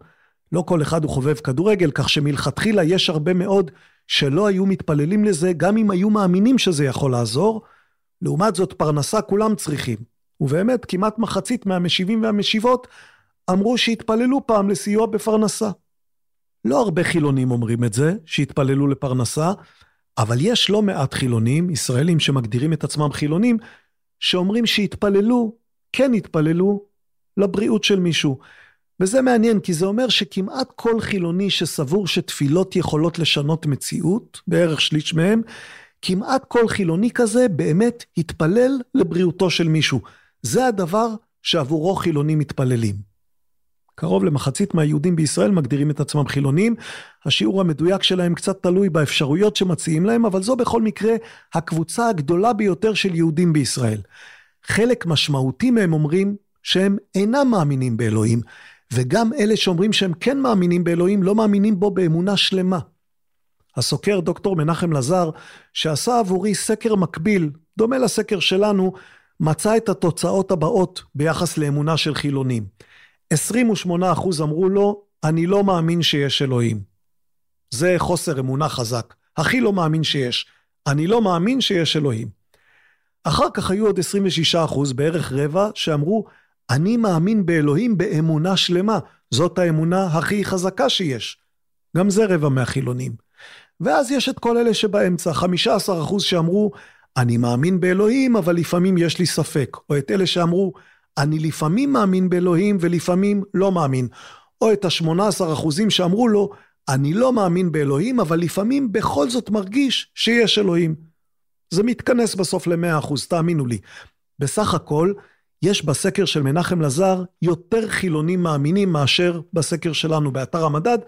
לא כל אחד הוא חובב כדורגל, כך שמלכתחילה יש הרבה מאוד שלא היו מתפללים לזה, גם אם היו מאמינים שזה יכול לעזור, לעומת זאת, פרנסה כולם צריכים. ובאמת, כמעט מחצית מהמשיבים והמשיבות אמרו שהתפללו פעם לסיוע בפרנסה. לא הרבה חילונים אומרים את זה, שהתפללו לפרנסה, אבל יש לא מעט חילונים, ישראלים שמגדירים את עצמם חילונים, שאומרים שהתפללו, כן התפללו, לבריאות של מישהו. וזה מעניין, כי זה אומר שכמעט כל חילוני שסבור שתפילות יכולות לשנות מציאות, בערך שליש מהם, כמעט כל חילוני כזה באמת התפלל לבריאותו של מישהו. זה הדבר שעבורו חילונים מתפללים. קרוב למחצית מהיהודים בישראל מגדירים את עצמם חילונים. השיעור המדויק שלהם קצת תלוי באפשרויות שמציעים להם, אבל זו בכל מקרה הקבוצה הגדולה ביותר של יהודים בישראל. חלק משמעותי מהם אומרים שהם אינם מאמינים באלוהים, וגם אלה שאומרים שהם כן מאמינים באלוהים, לא מאמינים בו באמונה שלמה. הסוקר דוקטור מנחם לזר, שעשה עבורי סקר מקביל, דומה לסקר שלנו, מצא את התוצאות הבאות ביחס לאמונה של חילונים. 28% אמרו לו, אני לא מאמין שיש אלוהים. זה חוסר אמונה חזק. הכי לא מאמין שיש. אני לא מאמין שיש אלוהים. אחר כך היו עוד 26%, בערך רבע, שאמרו, אני מאמין באלוהים באמונה שלמה. זאת האמונה הכי חזקה שיש. גם זה רבע מהחילונים. ואז יש את כל אלה שבאמצע, 15% שאמרו, אני מאמין באלוהים, אבל לפעמים יש לי ספק. או את אלה שאמרו, אני לפעמים מאמין באלוהים ולפעמים לא מאמין. או את ה-18% שאמרו לו, אני לא מאמין באלוהים, אבל לפעמים בכל זאת מרגיש שיש אלוהים. זה מתכנס בסוף ל-100%, תאמינו לי. בסך הכל, יש בסקר של מנחם לזר יותר חילונים מאמינים מאשר בסקר שלנו באתר המדד.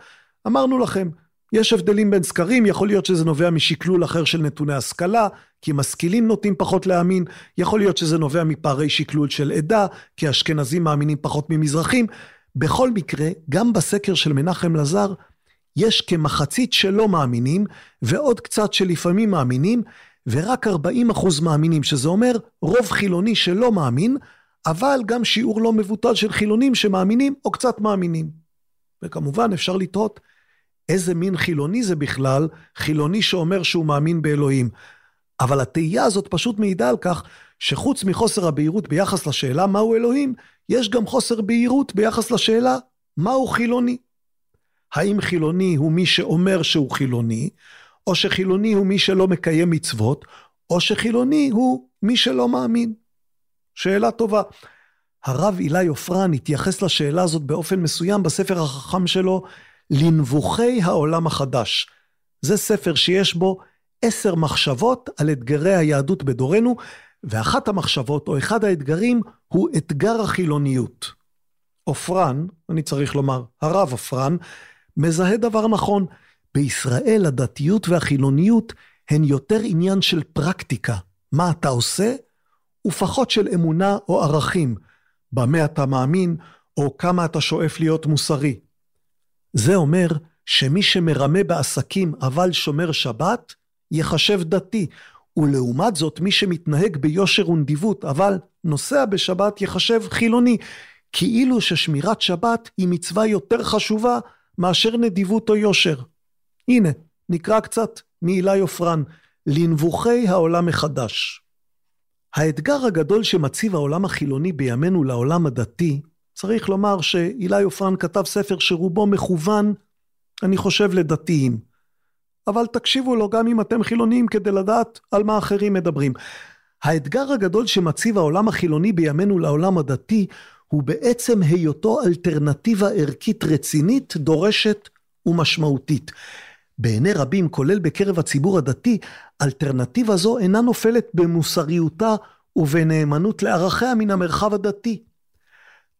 אמרנו לכם, יש הבדלים בין סקרים, יכול להיות שזה נובע משקלול אחר של נתוני השכלה, כי משכילים נוטים פחות להאמין, יכול להיות שזה נובע מפערי שקלול של עדה, כי אשכנזים מאמינים פחות ממזרחים. בכל מקרה, גם בסקר של מנחם לזר, יש כמחצית שלא מאמינים, ועוד קצת שלפעמים מאמינים, ורק 40% מאמינים, שזה אומר רוב חילוני שלא מאמין, אבל גם שיעור לא מבוטל של חילונים שמאמינים או קצת מאמינים. וכמובן, אפשר לתהות איזה מין חילוני זה בכלל, חילוני שאומר שהוא מאמין באלוהים. אבל התהייה הזאת פשוט מעידה על כך שחוץ מחוסר הבהירות ביחס לשאלה מהו אלוהים, יש גם חוסר בהירות ביחס לשאלה מהו חילוני? האם חילוני הוא מי שאומר שהוא חילוני, או שחילוני הוא מי שלא מקיים מצוות, או שחילוני הוא מי שלא מאמין? שאלה טובה. הרב אילי עופרן התייחס לשאלה הזאת באופן מסוים בספר החכם שלו, לנבוכי העולם החדש. זה ספר שיש בו עשר מחשבות על אתגרי היהדות בדורנו, ואחת המחשבות, או אחד האתגרים, הוא אתגר החילוניות. עופרן, אני צריך לומר, הרב עופרן, מזהה דבר נכון. בישראל הדתיות והחילוניות הן יותר עניין של פרקטיקה, מה אתה עושה, ופחות של אמונה או ערכים, במה אתה מאמין, או כמה אתה שואף להיות מוסרי. זה אומר שמי שמרמה בעסקים אבל שומר שבת, ייחשב דתי, ולעומת זאת מי שמתנהג ביושר ונדיבות אבל נוסע בשבת ייחשב חילוני, כאילו ששמירת שבת היא מצווה יותר חשובה מאשר נדיבות או יושר. הנה, נקרא קצת מאילי עופרן, לנבוכי העולם מחדש. האתגר הגדול שמציב העולם החילוני בימינו לעולם הדתי, צריך לומר שאילי עופרן כתב ספר שרובו מכוון, אני חושב, לדתיים. אבל תקשיבו לו גם אם אתם חילונים כדי לדעת על מה אחרים מדברים. האתגר הגדול שמציב העולם החילוני בימינו לעולם הדתי, הוא בעצם היותו אלטרנטיבה ערכית רצינית, דורשת ומשמעותית. בעיני רבים, כולל בקרב הציבור הדתי, אלטרנטיבה זו אינה נופלת במוסריותה ובנאמנות לערכיה מן המרחב הדתי.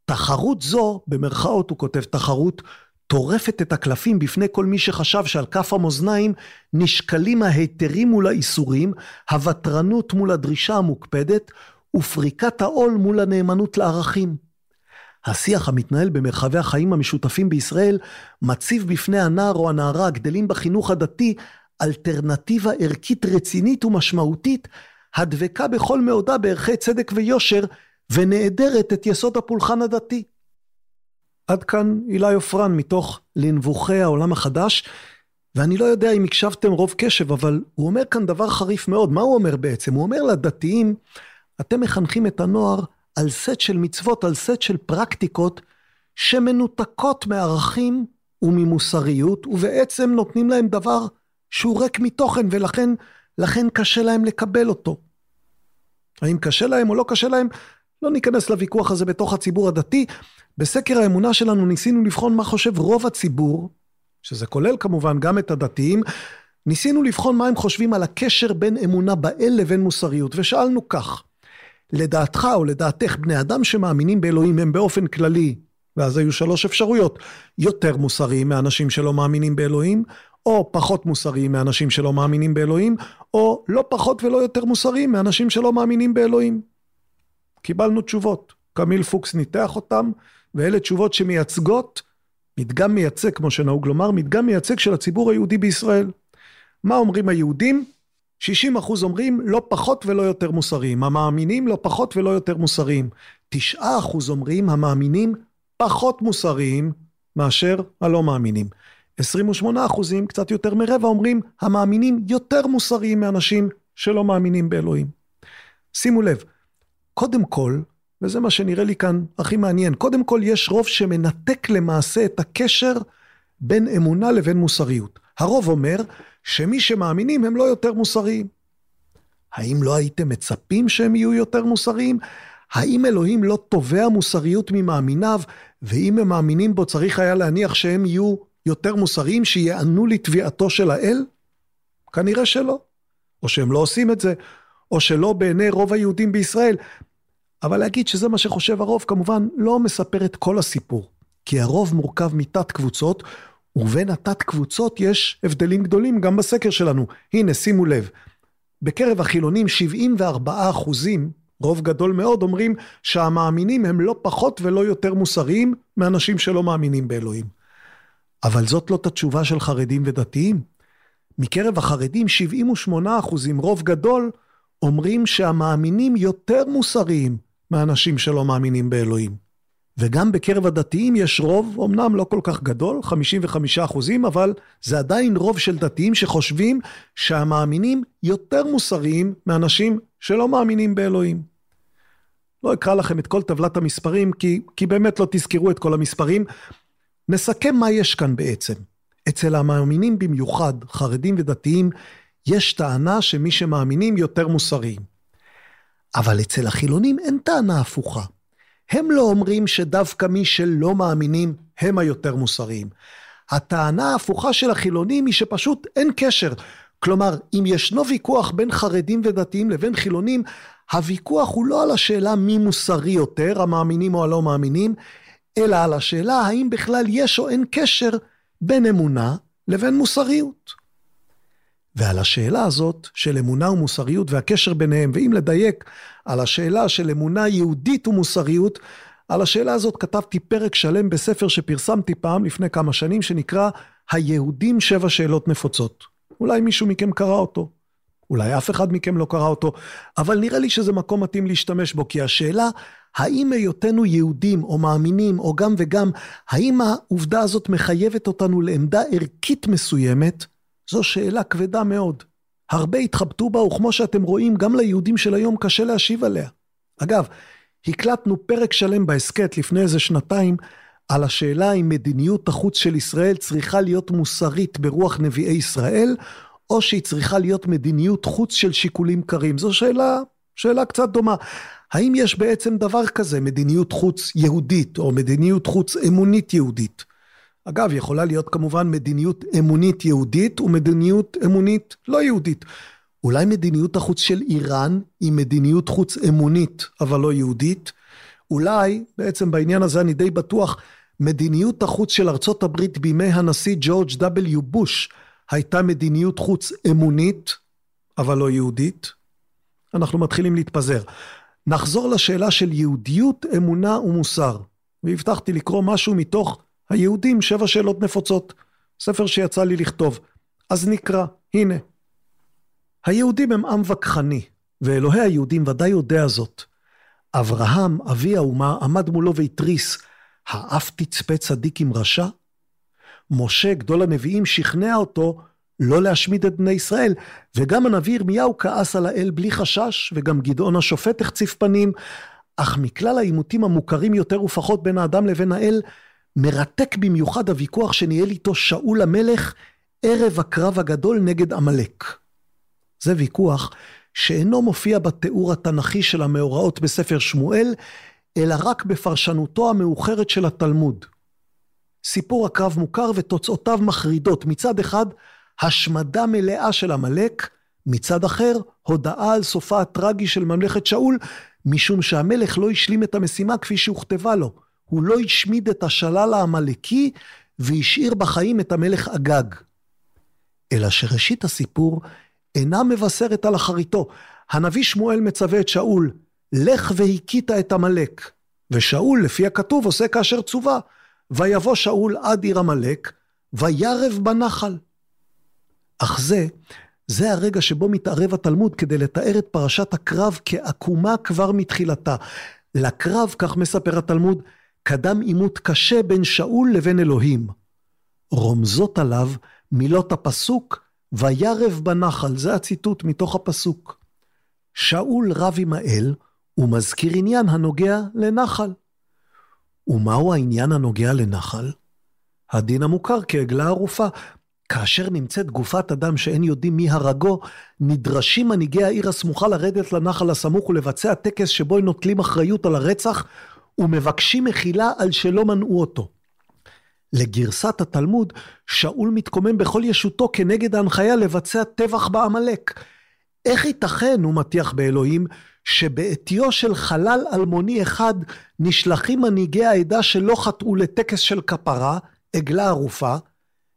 תחרות זו, במרכאות הוא כותב תחרות, טורפת את הקלפים בפני כל מי שחשב שעל כף המאזניים נשקלים ההיתרים מול האיסורים, הוותרנות מול הדרישה המוקפדת, ופריקת העול מול הנאמנות לערכים. השיח המתנהל במרחבי החיים המשותפים בישראל מציב בפני הנער או הנערה הגדלים בחינוך הדתי אלטרנטיבה ערכית רצינית ומשמעותית הדבקה בכל מאודה בערכי צדק ויושר ונעדרת את יסוד הפולחן הדתי. עד כאן אילי עופרן מתוך לנבוכי העולם החדש ואני לא יודע אם הקשבתם רוב קשב אבל הוא אומר כאן דבר חריף מאוד מה הוא אומר בעצם? הוא אומר לדתיים אתם מחנכים את הנוער על סט של מצוות, על סט של פרקטיקות שמנותקות מערכים וממוסריות, ובעצם נותנים להם דבר שהוא ריק מתוכן, ולכן לכן קשה להם לקבל אותו. האם קשה להם או לא קשה להם? לא ניכנס לוויכוח הזה בתוך הציבור הדתי. בסקר האמונה שלנו ניסינו לבחון מה חושב רוב הציבור, שזה כולל כמובן גם את הדתיים, ניסינו לבחון מה הם חושבים על הקשר בין אמונה באל לבין מוסריות, ושאלנו כך, לדעתך או לדעתך בני אדם שמאמינים באלוהים הם באופן כללי, ואז היו שלוש אפשרויות, יותר מוסריים מאנשים שלא מאמינים באלוהים, או פחות מוסריים מאנשים שלא מאמינים באלוהים, או לא פחות ולא יותר מוסריים מאנשים שלא מאמינים באלוהים. קיבלנו תשובות. קמיל פוקס ניתח אותם, ואלה תשובות שמייצגות, מדגם מייצג, כמו שנהוג לומר, מדגם מייצג של הציבור היהודי בישראל. מה אומרים היהודים? 60 אחוז אומרים לא פחות ולא יותר מוסריים, המאמינים לא פחות ולא יותר מוסריים. 9 אחוז אומרים המאמינים פחות מוסריים מאשר הלא מאמינים. 28 אחוזים, קצת יותר מרבע, אומרים המאמינים יותר מוסריים מאנשים שלא מאמינים באלוהים. שימו לב, קודם כל, וזה מה שנראה לי כאן הכי מעניין, קודם כל יש רוב שמנתק למעשה את הקשר בין אמונה לבין מוסריות. הרוב אומר שמי שמאמינים הם לא יותר מוסריים. האם לא הייתם מצפים שהם יהיו יותר מוסריים? האם אלוהים לא תובע מוסריות ממאמיניו, ואם הם מאמינים בו צריך היה להניח שהם יהיו יותר מוסריים, שיענו לתביעתו של האל? כנראה שלא. או שהם לא עושים את זה, או שלא בעיני רוב היהודים בישראל. אבל להגיד שזה מה שחושב הרוב, כמובן לא מספר את כל הסיפור. כי הרוב מורכב מתת קבוצות, ובין התת קבוצות יש הבדלים גדולים גם בסקר שלנו. הנה, שימו לב, בקרב החילונים 74 אחוזים, רוב גדול מאוד, אומרים שהמאמינים הם לא פחות ולא יותר מוסריים מאנשים שלא מאמינים באלוהים. אבל זאת לא התשובה של חרדים ודתיים. מקרב החרדים 78 אחוזים, רוב גדול, אומרים שהמאמינים יותר מוסריים מאנשים שלא מאמינים באלוהים. וגם בקרב הדתיים יש רוב, אמנם לא כל כך גדול, 55 אחוזים, אבל זה עדיין רוב של דתיים שחושבים שהמאמינים יותר מוסריים מאנשים שלא מאמינים באלוהים. לא אקרא לכם את כל טבלת המספרים, כי, כי באמת לא תזכרו את כל המספרים. נסכם מה יש כאן בעצם. אצל המאמינים במיוחד, חרדים ודתיים, יש טענה שמי שמאמינים יותר מוסריים. אבל אצל החילונים אין טענה הפוכה. הם לא אומרים שדווקא מי שלא מאמינים הם היותר מוסריים. הטענה ההפוכה של החילונים היא שפשוט אין קשר. כלומר, אם ישנו ויכוח בין חרדים ודתיים לבין חילונים, הוויכוח הוא לא על השאלה מי מוסרי יותר, המאמינים או הלא מאמינים, אלא על השאלה האם בכלל יש או אין קשר בין אמונה לבין מוסריות. ועל השאלה הזאת של אמונה ומוסריות והקשר ביניהם, ואם לדייק, על השאלה של אמונה יהודית ומוסריות, על השאלה הזאת כתבתי פרק שלם בספר שפרסמתי פעם לפני כמה שנים, שנקרא היהודים שבע שאלות נפוצות. אולי מישהו מכם קרא אותו, אולי אף אחד מכם לא קרא אותו, אבל נראה לי שזה מקום מתאים להשתמש בו, כי השאלה, האם היותנו יהודים או מאמינים או גם וגם, האם העובדה הזאת מחייבת אותנו לעמדה ערכית מסוימת, זו שאלה כבדה מאוד. הרבה התחבטו בה, וכמו שאתם רואים, גם ליהודים של היום קשה להשיב עליה. אגב, הקלטנו פרק שלם בהסכת לפני איזה שנתיים, על השאלה אם מדיניות החוץ של ישראל צריכה להיות מוסרית ברוח נביאי ישראל, או שהיא צריכה להיות מדיניות חוץ של שיקולים קרים. זו שאלה, שאלה קצת דומה. האם יש בעצם דבר כזה, מדיניות חוץ יהודית, או מדיניות חוץ אמונית יהודית? אגב, יכולה להיות כמובן מדיניות אמונית יהודית ומדיניות אמונית לא יהודית. אולי מדיניות החוץ של איראן היא מדיניות חוץ אמונית, אבל לא יהודית? אולי, בעצם בעניין הזה אני די בטוח, מדיניות החוץ של ארצות הברית בימי הנשיא ג'ורג' W. בוש הייתה מדיניות חוץ אמונית, אבל לא יהודית. אנחנו מתחילים להתפזר. נחזור לשאלה של יהודיות, אמונה ומוסר. והבטחתי לקרוא משהו מתוך היהודים, שבע שאלות נפוצות. ספר שיצא לי לכתוב. אז נקרא, הנה. היהודים הם עם וכחני, ואלוהי היהודים ודאי יודע זאת. אברהם, אבי האומה, עמד מולו והתריס, האף תצפה צדיק עם רשע? משה, גדול הנביאים, שכנע אותו לא להשמיד את בני ישראל, וגם הנביא ירמיהו כעס על האל בלי חשש, וגם גדעון השופט החציף פנים, אך מכלל העימותים המוכרים יותר ופחות בין האדם לבין האל, מרתק במיוחד הוויכוח שניהל איתו שאול המלך ערב הקרב הגדול נגד עמלק. זה ויכוח שאינו מופיע בתיאור התנ"כי של המאורעות בספר שמואל, אלא רק בפרשנותו המאוחרת של התלמוד. סיפור הקרב מוכר ותוצאותיו מחרידות. מצד אחד, השמדה מלאה של עמלק, מצד אחר, הודעה על סופה הטרגי של ממלכת שאול, משום שהמלך לא השלים את המשימה כפי שהוכתבה לו. הוא לא השמיד את השלל העמלקי והשאיר בחיים את המלך אגג. אלא שראשית הסיפור אינה מבשרת על אחריתו. הנביא שמואל מצווה את שאול, לך והכית את עמלק. ושאול, לפי הכתוב, עושה כאשר צווה. ויבוא שאול עד עיר עמלק, וירב בנחל. אך זה, זה הרגע שבו מתערב התלמוד כדי לתאר את פרשת הקרב כעקומה כבר מתחילתה. לקרב, כך מספר התלמוד, קדם עימות קשה בין שאול לבין אלוהים. רומזות עליו מילות הפסוק, וירב בנחל, זה הציטוט מתוך הפסוק. שאול רב עם האל, ומזכיר עניין הנוגע לנחל. ומהו העניין הנוגע לנחל? הדין המוכר כעגלה ערופה. כאשר נמצאת גופת אדם שאין יודעים מי הרגו, נדרשים מנהיגי העיר הסמוכה לרדת לנחל הסמוך ולבצע טקס שבו הם נוטלים אחריות על הרצח ומבקשים מחילה על שלא מנעו אותו. לגרסת התלמוד, שאול מתקומם בכל ישותו כנגד ההנחיה לבצע טבח בעמלק. איך ייתכן, הוא מטיח באלוהים, שבעטיו של חלל אלמוני אחד נשלחים מנהיגי העדה שלא חטאו לטקס של כפרה, עגלה ערופה,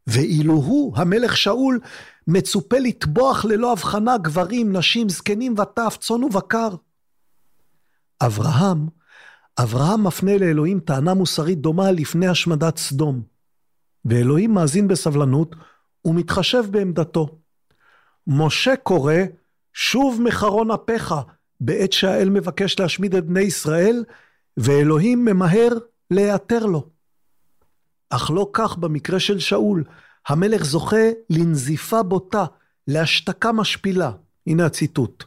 ואילו הוא, המלך שאול, מצופה לטבוח ללא הבחנה גברים, נשים, זקנים וטף, צאן ובקר. אברהם, אברהם מפנה לאלוהים טענה מוסרית דומה לפני השמדת סדום, ואלוהים מאזין בסבלנות ומתחשב בעמדתו. משה קורא, שוב מחרון אפיך, בעת שהאל מבקש להשמיד את בני ישראל, ואלוהים ממהר להיעתר לו. אך לא כך במקרה של שאול, המלך זוכה לנזיפה בוטה, להשתקה משפילה. הנה הציטוט.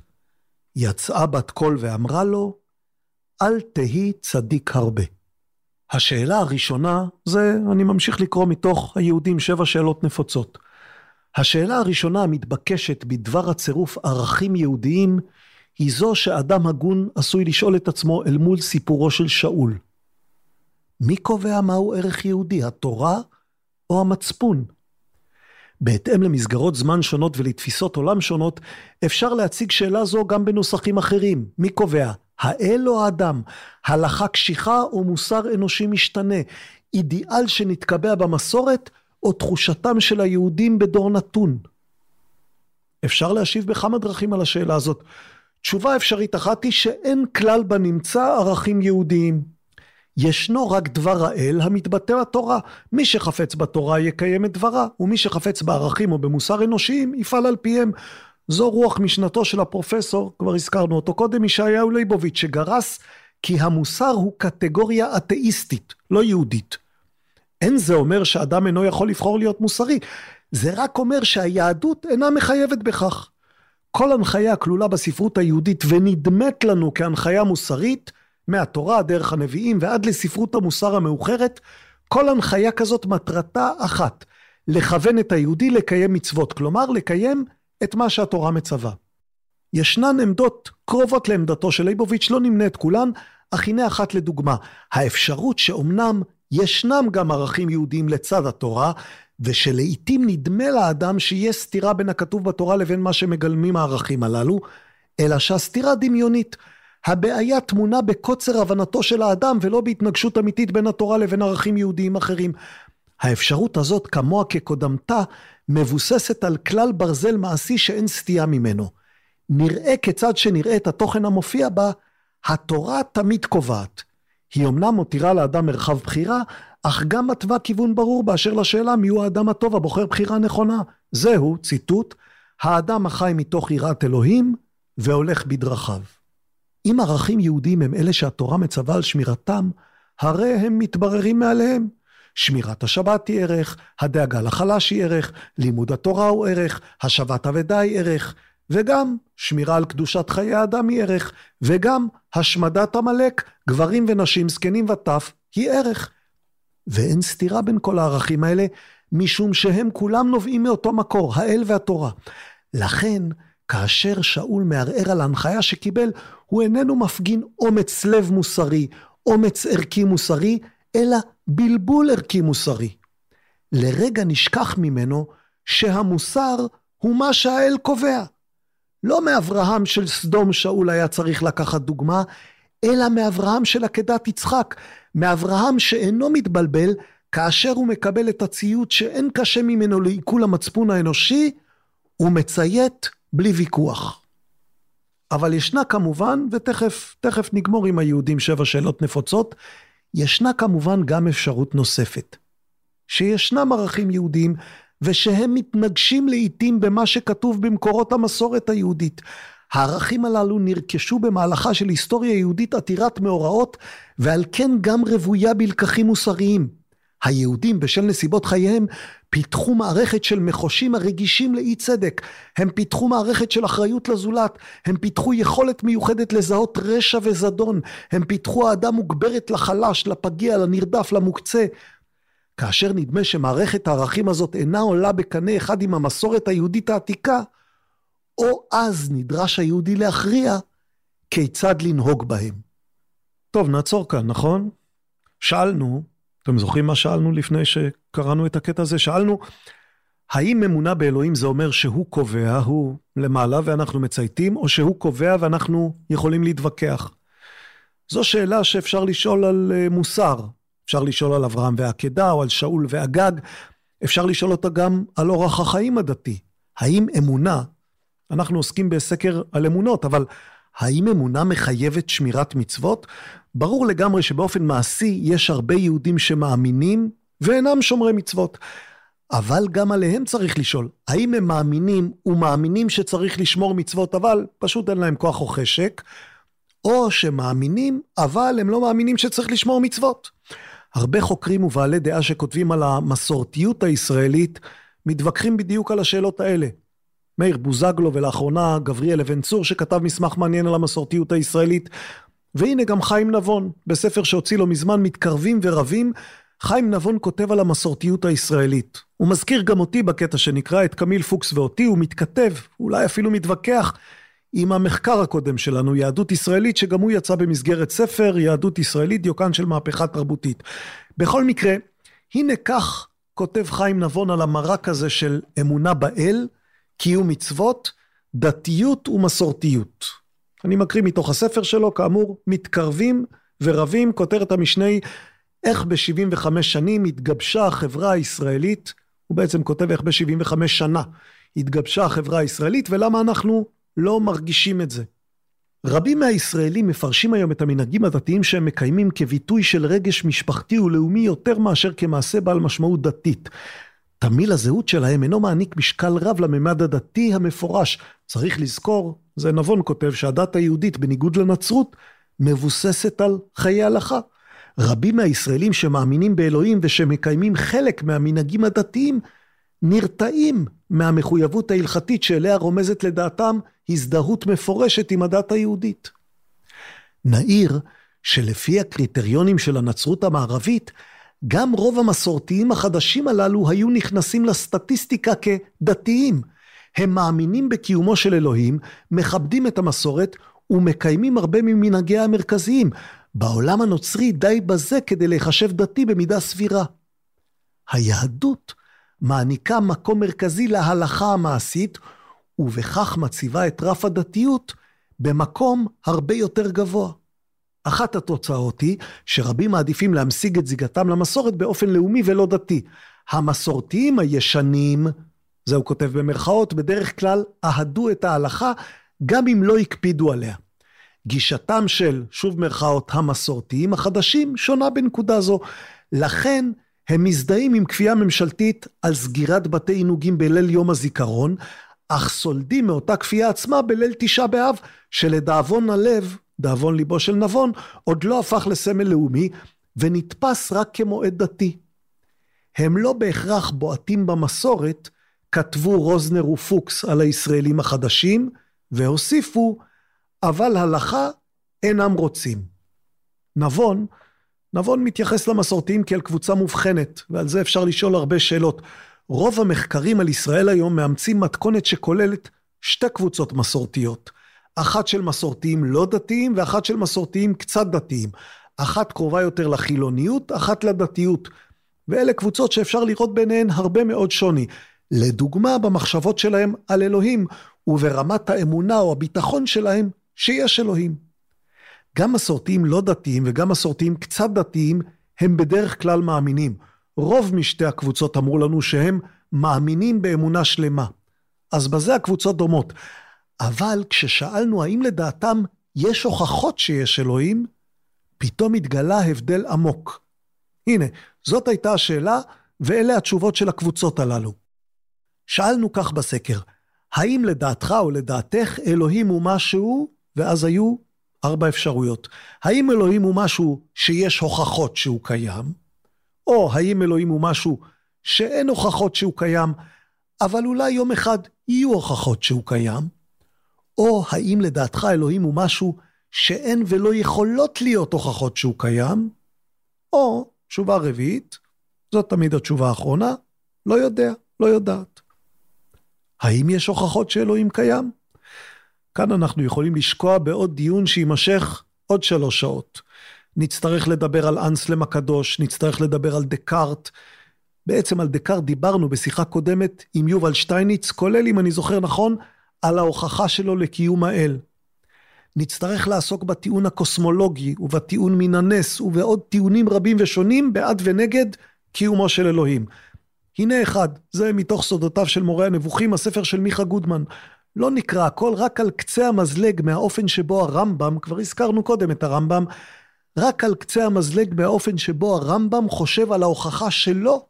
יצאה בת קול ואמרה לו, אל תהי צדיק הרבה. השאלה הראשונה זה, אני ממשיך לקרוא מתוך היהודים שבע שאלות נפוצות. השאלה הראשונה המתבקשת בדבר הצירוף ערכים יהודיים היא זו שאדם הגון עשוי לשאול את עצמו אל מול סיפורו של שאול. מי קובע מהו ערך יהודי, התורה או המצפון? בהתאם למסגרות זמן שונות ולתפיסות עולם שונות, אפשר להציג שאלה זו גם בנוסחים אחרים. מי קובע? האל או האדם? הלכה קשיחה או מוסר אנושי משתנה? אידיאל שנתקבע במסורת או תחושתם של היהודים בדור נתון? אפשר להשיב בכמה דרכים על השאלה הזאת. תשובה אפשרית אחת היא שאין כלל בנמצא ערכים יהודיים. ישנו רק דבר האל המתבטא בתורה. מי שחפץ בתורה יקיים את דברה, ומי שחפץ בערכים או במוסר אנושיים יפעל על פיהם. זו רוח משנתו של הפרופסור, כבר הזכרנו אותו קודם, ישעיהו ליבוביץ', שגרס כי המוסר הוא קטגוריה אתאיסטית, לא יהודית. אין זה אומר שאדם אינו יכול לבחור להיות מוסרי, זה רק אומר שהיהדות אינה מחייבת בכך. כל הנחיה הכלולה בספרות היהודית ונדמת לנו כהנחיה מוסרית, מהתורה, דרך הנביאים ועד לספרות המוסר המאוחרת, כל הנחיה כזאת מטרתה אחת, לכוון את היהודי לקיים מצוות, כלומר לקיים את מה שהתורה מצווה. ישנן עמדות קרובות לעמדתו של ליבוביץ', לא נמנה את כולן, אך הנה אחת לדוגמה, האפשרות שאומנם ישנם גם ערכים יהודיים לצד התורה, ושלעיתים נדמה לאדם שיש סתירה בין הכתוב בתורה לבין מה שמגלמים הערכים הללו, אלא שהסתירה דמיונית. הבעיה טמונה בקוצר הבנתו של האדם ולא בהתנגשות אמיתית בין התורה לבין ערכים יהודיים אחרים. האפשרות הזאת כמוה כקודמתה מבוססת על כלל ברזל מעשי שאין סטייה ממנו. נראה כיצד שנראה את התוכן המופיע בה, התורה תמיד קובעת. היא אמנם מותירה לאדם מרחב בחירה, אך גם מתווה כיוון ברור באשר לשאלה מיהו האדם הטוב הבוחר בחירה נכונה. זהו, ציטוט, האדם החי מתוך יראת אלוהים והולך בדרכיו. אם ערכים יהודיים הם אלה שהתורה מצווה על שמירתם, הרי הם מתבררים מעליהם. שמירת השבת היא ערך, הדאגה לחלש היא ערך, לימוד התורה הוא ערך, השבת אבדה היא ערך, וגם שמירה על קדושת חיי האדם היא ערך, וגם השמדת עמלק, גברים ונשים, זקנים וטף, היא ערך. ואין סתירה בין כל הערכים האלה, משום שהם כולם נובעים מאותו מקור, האל והתורה. לכן, כאשר שאול מערער על ההנחיה שקיבל, הוא איננו מפגין אומץ לב מוסרי, אומץ ערכי מוסרי, אלא בלבול ערכי מוסרי. לרגע נשכח ממנו שהמוסר הוא מה שהאל קובע. לא מאברהם של סדום שאול היה צריך לקחת דוגמה, אלא מאברהם של עקדת יצחק, מאברהם שאינו מתבלבל כאשר הוא מקבל את הציוד שאין קשה ממנו לעיכול המצפון האנושי, הוא מציית בלי ויכוח. אבל ישנה כמובן, ותכף תכף נגמור עם היהודים שבע שאלות נפוצות, ישנה כמובן גם אפשרות נוספת. שישנם ערכים יהודיים ושהם מתנגשים לעיתים במה שכתוב במקורות המסורת היהודית. הערכים הללו נרכשו במהלכה של היסטוריה יהודית עתירת מאורעות ועל כן גם רוויה בלקחים מוסריים. היהודים בשל נסיבות חייהם פיתחו מערכת של מחושים הרגישים לאי צדק, הם פיתחו מערכת של אחריות לזולת, הם פיתחו יכולת מיוחדת לזהות רשע וזדון, הם פיתחו אהדה מוגברת לחלש, לפגיע, לנרדף, למוקצה. כאשר נדמה שמערכת הערכים הזאת אינה עולה בקנה אחד עם המסורת היהודית העתיקה, או אז נדרש היהודי להכריע כיצד לנהוג בהם. טוב, נעצור כאן, נכון? שאלנו, אתם זוכרים מה שאלנו לפני שקראנו את הקטע הזה? שאלנו, האם אמונה באלוהים זה אומר שהוא קובע, הוא למעלה ואנחנו מצייתים, או שהוא קובע ואנחנו יכולים להתווכח? זו שאלה שאפשר לשאול על אה, מוסר. אפשר לשאול על אברהם ועקדה, או על שאול ואגג. אפשר לשאול אותה גם על אורח החיים הדתי. האם אמונה, אנחנו עוסקים בסקר על אמונות, אבל האם אמונה מחייבת שמירת מצוות? ברור לגמרי שבאופן מעשי יש הרבה יהודים שמאמינים ואינם שומרי מצוות. אבל גם עליהם צריך לשאול, האם הם מאמינים ומאמינים שצריך לשמור מצוות, אבל פשוט אין להם כוח או חשק, או שמאמינים, אבל הם לא מאמינים שצריך לשמור מצוות. הרבה חוקרים ובעלי דעה שכותבים על המסורתיות הישראלית, מתווכחים בדיוק על השאלות האלה. מאיר בוזגלו ולאחרונה גבריאל אבן צור שכתב מסמך מעניין על המסורתיות הישראלית, והנה גם חיים נבון, בספר שהוציא לו מזמן מתקרבים ורבים, חיים נבון כותב על המסורתיות הישראלית. הוא מזכיר גם אותי בקטע שנקרא את קמיל פוקס ואותי, הוא מתכתב, אולי אפילו מתווכח, עם המחקר הקודם שלנו, יהדות ישראלית, שגם הוא יצא במסגרת ספר, יהדות ישראלית, דיוקן של מהפכה תרבותית. בכל מקרה, הנה כך כותב חיים נבון על המרק הזה של אמונה באל, קיום מצוות, דתיות ומסורתיות. אני מקריא מתוך הספר שלו, כאמור, מתקרבים ורבים, כותרת המשנה איך ב-75 שנים התגבשה החברה הישראלית, הוא בעצם כותב איך ב-75 שנה התגבשה החברה הישראלית ולמה אנחנו לא מרגישים את זה. רבים מהישראלים מפרשים היום את המנהגים הדתיים שהם מקיימים כביטוי של רגש משפחתי ולאומי יותר מאשר כמעשה בעל משמעות דתית. תמיל הזהות שלהם אינו מעניק משקל רב לממד הדתי המפורש. צריך לזכור, זה נבון כותב, שהדת היהודית, בניגוד לנצרות, מבוססת על חיי הלכה. רבים מהישראלים שמאמינים באלוהים ושמקיימים חלק מהמנהגים הדתיים, נרתעים מהמחויבות ההלכתית שאליה רומזת לדעתם הזדהות מפורשת עם הדת היהודית. נעיר שלפי הקריטריונים של הנצרות המערבית, גם רוב המסורתיים החדשים הללו היו נכנסים לסטטיסטיקה כדתיים. הם מאמינים בקיומו של אלוהים, מכבדים את המסורת ומקיימים הרבה ממנהגיה המרכזיים. בעולם הנוצרי די בזה כדי להיחשב דתי במידה סבירה. היהדות מעניקה מקום מרכזי להלכה המעשית, ובכך מציבה את רף הדתיות במקום הרבה יותר גבוה. אחת התוצאות היא שרבים מעדיפים להמשיג את זיגתם למסורת באופן לאומי ולא דתי. המסורתיים הישנים, זה הוא כותב במרכאות, בדרך כלל אהדו את ההלכה גם אם לא הקפידו עליה. גישתם של, שוב מרכאות, המסורתיים החדשים שונה בנקודה זו. לכן הם מזדהים עם כפייה ממשלתית על סגירת בתי עינוגים בליל יום הזיכרון, אך סולדים מאותה כפייה עצמה בליל תשעה באב, שלדאבון הלב, דאבון ליבו של נבון, עוד לא הפך לסמל לאומי, ונתפס רק כמועד דתי. הם לא בהכרח בועטים במסורת, כתבו רוזנר ופוקס על הישראלים החדשים, והוסיפו, אבל הלכה אינם רוצים. נבון, נבון מתייחס למסורתיים כאל קבוצה מובחנת, ועל זה אפשר לשאול הרבה שאלות. רוב המחקרים על ישראל היום מאמצים מתכונת שכוללת שתי קבוצות מסורתיות. אחת של מסורתיים לא דתיים ואחת של מסורתיים קצת דתיים. אחת קרובה יותר לחילוניות, אחת לדתיות. ואלה קבוצות שאפשר לראות ביניהן הרבה מאוד שוני. לדוגמה, במחשבות שלהם על אלוהים, וברמת האמונה או הביטחון שלהם שיש אלוהים. גם מסורתיים לא דתיים וגם מסורתיים קצת דתיים הם בדרך כלל מאמינים. רוב משתי הקבוצות אמרו לנו שהם מאמינים באמונה שלמה. אז בזה הקבוצות דומות. אבל כששאלנו האם לדעתם יש הוכחות שיש אלוהים, פתאום התגלה הבדל עמוק. הנה, זאת הייתה השאלה, ואלה התשובות של הקבוצות הללו. שאלנו כך בסקר, האם לדעתך או לדעתך אלוהים הוא משהו, ואז היו ארבע אפשרויות. האם אלוהים הוא משהו שיש הוכחות שהוא קיים? או האם אלוהים הוא משהו שאין הוכחות שהוא קיים, אבל אולי יום אחד יהיו הוכחות שהוא קיים? או האם לדעתך אלוהים הוא משהו שאין ולא יכולות להיות הוכחות שהוא קיים? או, תשובה רביעית, זאת תמיד התשובה האחרונה, לא יודע, לא יודעת. האם יש הוכחות שאלוהים קיים? כאן אנחנו יכולים לשקוע בעוד דיון שיימשך עוד שלוש שעות. נצטרך לדבר על אנסלם הקדוש, נצטרך לדבר על דקארט. בעצם על דקארט דיברנו בשיחה קודמת עם יובל שטייניץ, כולל, אם אני זוכר נכון, על ההוכחה שלו לקיום האל. נצטרך לעסוק בטיעון הקוסמולוגי ובטיעון מן הנס ובעוד טיעונים רבים ושונים בעד ונגד קיומו של אלוהים. הנה אחד, זה מתוך סודותיו של מורה הנבוכים, הספר של מיכה גודמן. לא נקרא הכל רק על קצה המזלג מהאופן שבו הרמב"ם, כבר הזכרנו קודם את הרמב"ם, רק על קצה המזלג מהאופן שבו הרמב"ם חושב על ההוכחה שלו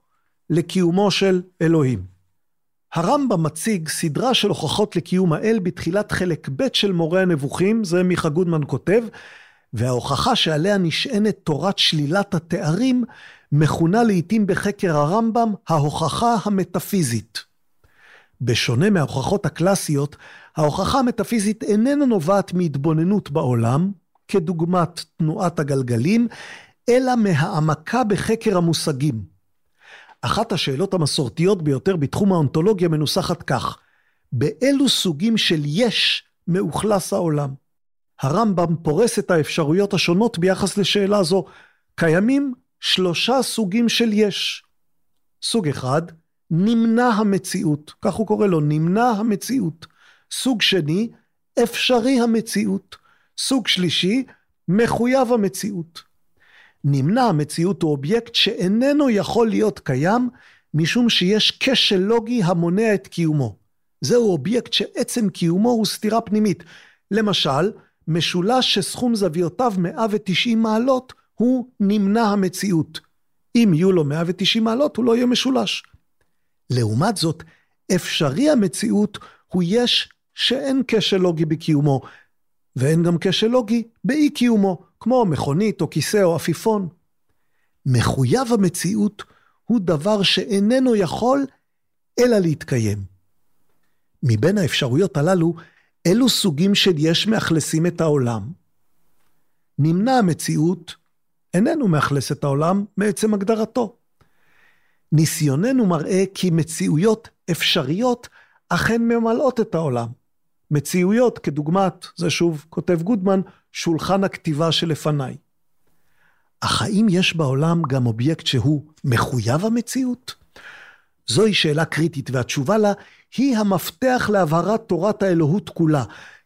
לקיומו של אלוהים. הרמב"ם מציג סדרה של הוכחות לקיום האל בתחילת חלק ב' של מורה הנבוכים, זה מיכה גודמן כותב, וההוכחה שעליה נשענת תורת שלילת התארים, מכונה לעתים בחקר הרמב"ם ההוכחה המטאפיזית. בשונה מההוכחות הקלאסיות, ההוכחה המטאפיזית איננה נובעת מהתבוננות בעולם, כדוגמת תנועת הגלגלים, אלא מהעמקה בחקר המושגים. אחת השאלות המסורתיות ביותר בתחום האונתולוגיה מנוסחת כך: באילו סוגים של יש מאוכלס העולם? הרמב"ם פורס את האפשרויות השונות ביחס לשאלה זו. קיימים שלושה סוגים של יש. סוג אחד, נמנע המציאות, כך הוא קורא לו, נמנע המציאות. סוג שני, אפשרי המציאות. סוג שלישי, מחויב המציאות. נמנע המציאות הוא אובייקט שאיננו יכול להיות קיים משום שיש כשל לוגי המונע את קיומו. זהו אובייקט שעצם קיומו הוא סתירה פנימית. למשל, משולש שסכום זוויותיו 190 מעלות הוא נמנע המציאות. אם יהיו לו 190 מעלות הוא לא יהיה משולש. לעומת זאת, אפשרי המציאות הוא יש שאין כשל לוגי בקיומו, ואין גם כשל לוגי באי קיומו, כמו מכונית או כיסא או עפיפון. מחויב המציאות הוא דבר שאיננו יכול אלא להתקיים. מבין האפשרויות הללו, אילו סוגים של יש מאכלסים את העולם? נמנע המציאות איננו מאכלס את העולם מעצם הגדרתו. ניסיוננו מראה כי מציאויות אפשריות אכן ממלאות את העולם. מציאויות כדוגמת, זה שוב כותב גודמן, שולחן הכתיבה שלפניי. אך האם יש בעולם גם אובייקט שהוא מחויב המציאות? זוהי שאלה קריטית והתשובה לה היא המפתח להבהרת תורת האלוהות כולה.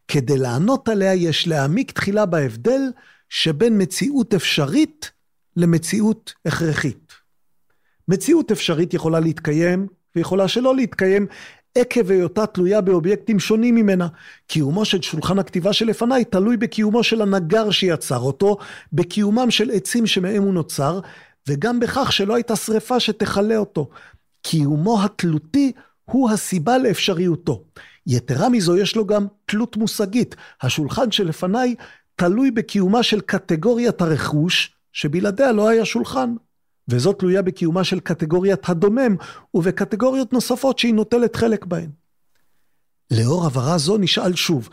כדי לענות עליה יש להעמיק תחילה בהבדל שבין מציאות אפשרית למציאות הכרחית. מציאות אפשרית יכולה להתקיים ויכולה שלא להתקיים עקב היותה תלויה באובייקטים שונים ממנה. קיומו של שולחן הכתיבה שלפניי תלוי בקיומו של הנגר שיצר אותו, בקיומם של עצים שמהם הוא נוצר, וגם בכך שלא הייתה שרפה שתכלה אותו. קיומו התלותי הוא הסיבה לאפשריותו. יתרה מזו יש לו גם תלות מושגית. השולחן שלפניי תלוי בקיומה של קטגוריית הרכוש, שבלעדיה לא היה שולחן. וזאת תלויה בקיומה של קטגוריית הדומם, ובקטגוריות נוספות שהיא נוטלת חלק בהן. לאור הבהרה זו נשאל שוב,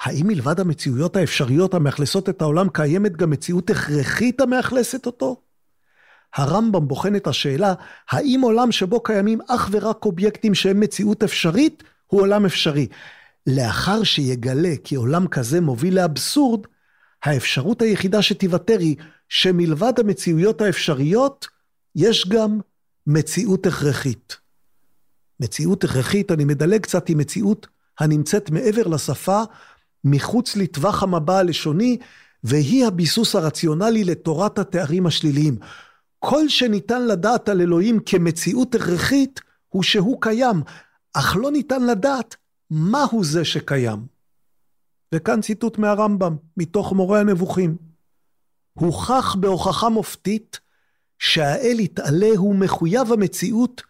האם מלבד המציאויות האפשריות המאכלסות את העולם קיימת גם מציאות הכרחית המאכלסת אותו? הרמב"ם בוחן את השאלה, האם עולם שבו קיימים אך ורק אובייקטים שהם מציאות אפשרית, הוא עולם אפשרי. לאחר שיגלה כי עולם כזה מוביל לאבסורד, האפשרות היחידה שתיוותר היא שמלבד המציאויות האפשריות, יש גם מציאות הכרחית. מציאות הכרחית, אני מדלג קצת, היא מציאות הנמצאת מעבר לשפה, מחוץ לטווח המבע הלשוני, והיא הביסוס הרציונלי לתורת התארים השליליים. כל שניתן לדעת על אלוהים כמציאות הכרחית, הוא שהוא קיים, אך לא ניתן לדעת מהו זה שקיים. וכאן ציטוט מהרמב"ם, מתוך מורה הנבוכים. הוכח בהוכחה מופתית שהאל יתעלה הוא מחויב המציאות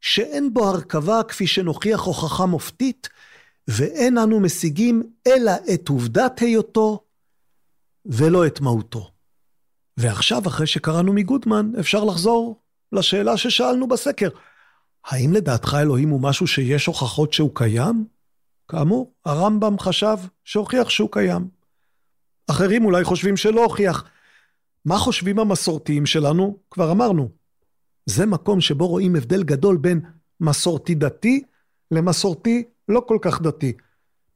שאין בו הרכבה כפי שנוכיח הוכחה מופתית, ואין אנו משיגים אלא את עובדת היותו ולא את מהותו. ועכשיו, אחרי שקראנו מגודמן, אפשר לחזור לשאלה ששאלנו בסקר. האם לדעתך אלוהים הוא משהו שיש הוכחות שהוא קיים? כאמור, הרמב"ם חשב שהוכיח שהוא קיים. אחרים אולי חושבים שלא הוכיח. מה חושבים המסורתיים שלנו? כבר אמרנו. זה מקום שבו רואים הבדל גדול בין מסורתי דתי למסורתי לא כל כך דתי.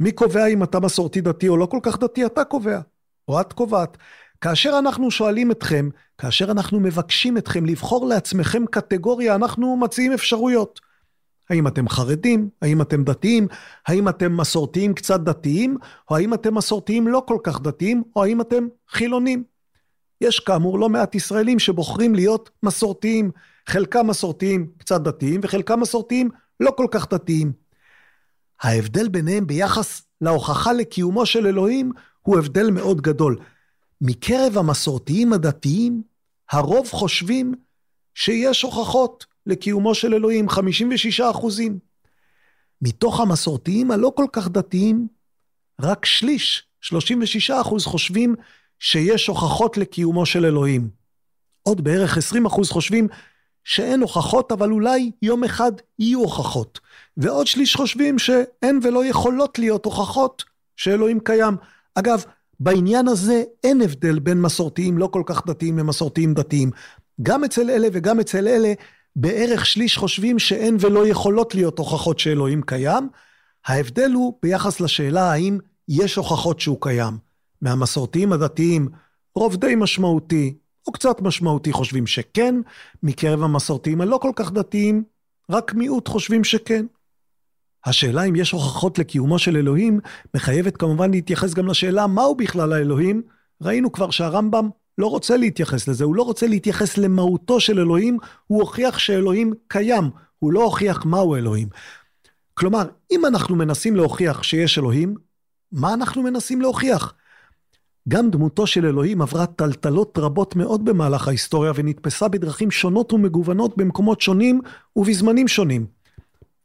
מי קובע אם אתה מסורתי דתי או לא כל כך דתי? אתה קובע, או את קובעת. כאשר אנחנו שואלים אתכם, כאשר אנחנו מבקשים אתכם לבחור לעצמכם קטגוריה, אנחנו מציעים אפשרויות. האם אתם חרדים? האם אתם דתיים? האם אתם מסורתיים קצת דתיים? או האם אתם מסורתיים לא כל כך דתיים? או האם אתם חילונים? יש כאמור לא מעט ישראלים שבוחרים להיות מסורתיים. חלקם מסורתיים קצת דתיים, וחלקם מסורתיים לא כל כך דתיים. ההבדל ביניהם ביחס להוכחה לקיומו של אלוהים הוא הבדל מאוד גדול. מקרב המסורתיים הדתיים, הרוב חושבים שיש הוכחות לקיומו של אלוהים, 56 אחוזים. מתוך המסורתיים הלא כל כך דתיים, רק שליש, 36 אחוז חושבים שיש הוכחות לקיומו של אלוהים. עוד בערך 20 אחוז חושבים שאין הוכחות, אבל אולי יום אחד יהיו הוכחות. ועוד שליש חושבים שאין ולא יכולות להיות הוכחות שאלוהים קיים. אגב, בעניין הזה אין הבדל בין מסורתיים לא כל כך דתיים למסורתיים דתיים. גם אצל אלה וגם אצל אלה, בערך שליש חושבים שאין ולא יכולות להיות הוכחות שאלוהים קיים. ההבדל הוא ביחס לשאלה האם יש הוכחות שהוא קיים. מהמסורתיים הדתיים, רוב די משמעותי, או קצת משמעותי חושבים שכן, מקרב המסורתיים הלא כל כך דתיים, רק מיעוט חושבים שכן. השאלה אם יש הוכחות לקיומו של אלוהים, מחייבת כמובן להתייחס גם לשאלה מהו בכלל האלוהים. ראינו כבר שהרמב"ם לא רוצה להתייחס לזה, הוא לא רוצה להתייחס למהותו של אלוהים, הוא הוכיח שאלוהים קיים, הוא לא הוכיח מהו אלוהים. כלומר, אם אנחנו מנסים להוכיח שיש אלוהים, מה אנחנו מנסים להוכיח? גם דמותו של אלוהים עברה טלטלות רבות מאוד במהלך ההיסטוריה ונתפסה בדרכים שונות ומגוונות במקומות שונים ובזמנים שונים.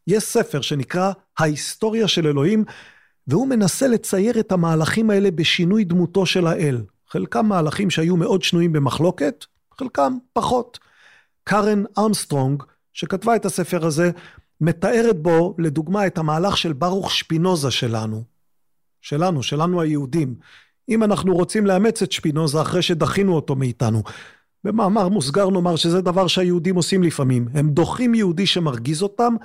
יש ספר שנקרא ההיסטוריה של אלוהים, והוא מנסה לצייר את המהלכים האלה בשינוי דמותו של האל. חלקם מהלכים שהיו מאוד שנויים במחלוקת, חלקם פחות. קארן ארמסטרונג, שכתבה את הספר הזה, מתארת בו, לדוגמה, את המהלך של ברוך שפינוזה שלנו. שלנו, שלנו היהודים. אם אנחנו רוצים לאמץ את שפינוזה אחרי שדחינו אותו מאיתנו. במאמר מוסגר נאמר שזה דבר שהיהודים עושים לפעמים. הם דוחים יהודי שמרגיז אותם,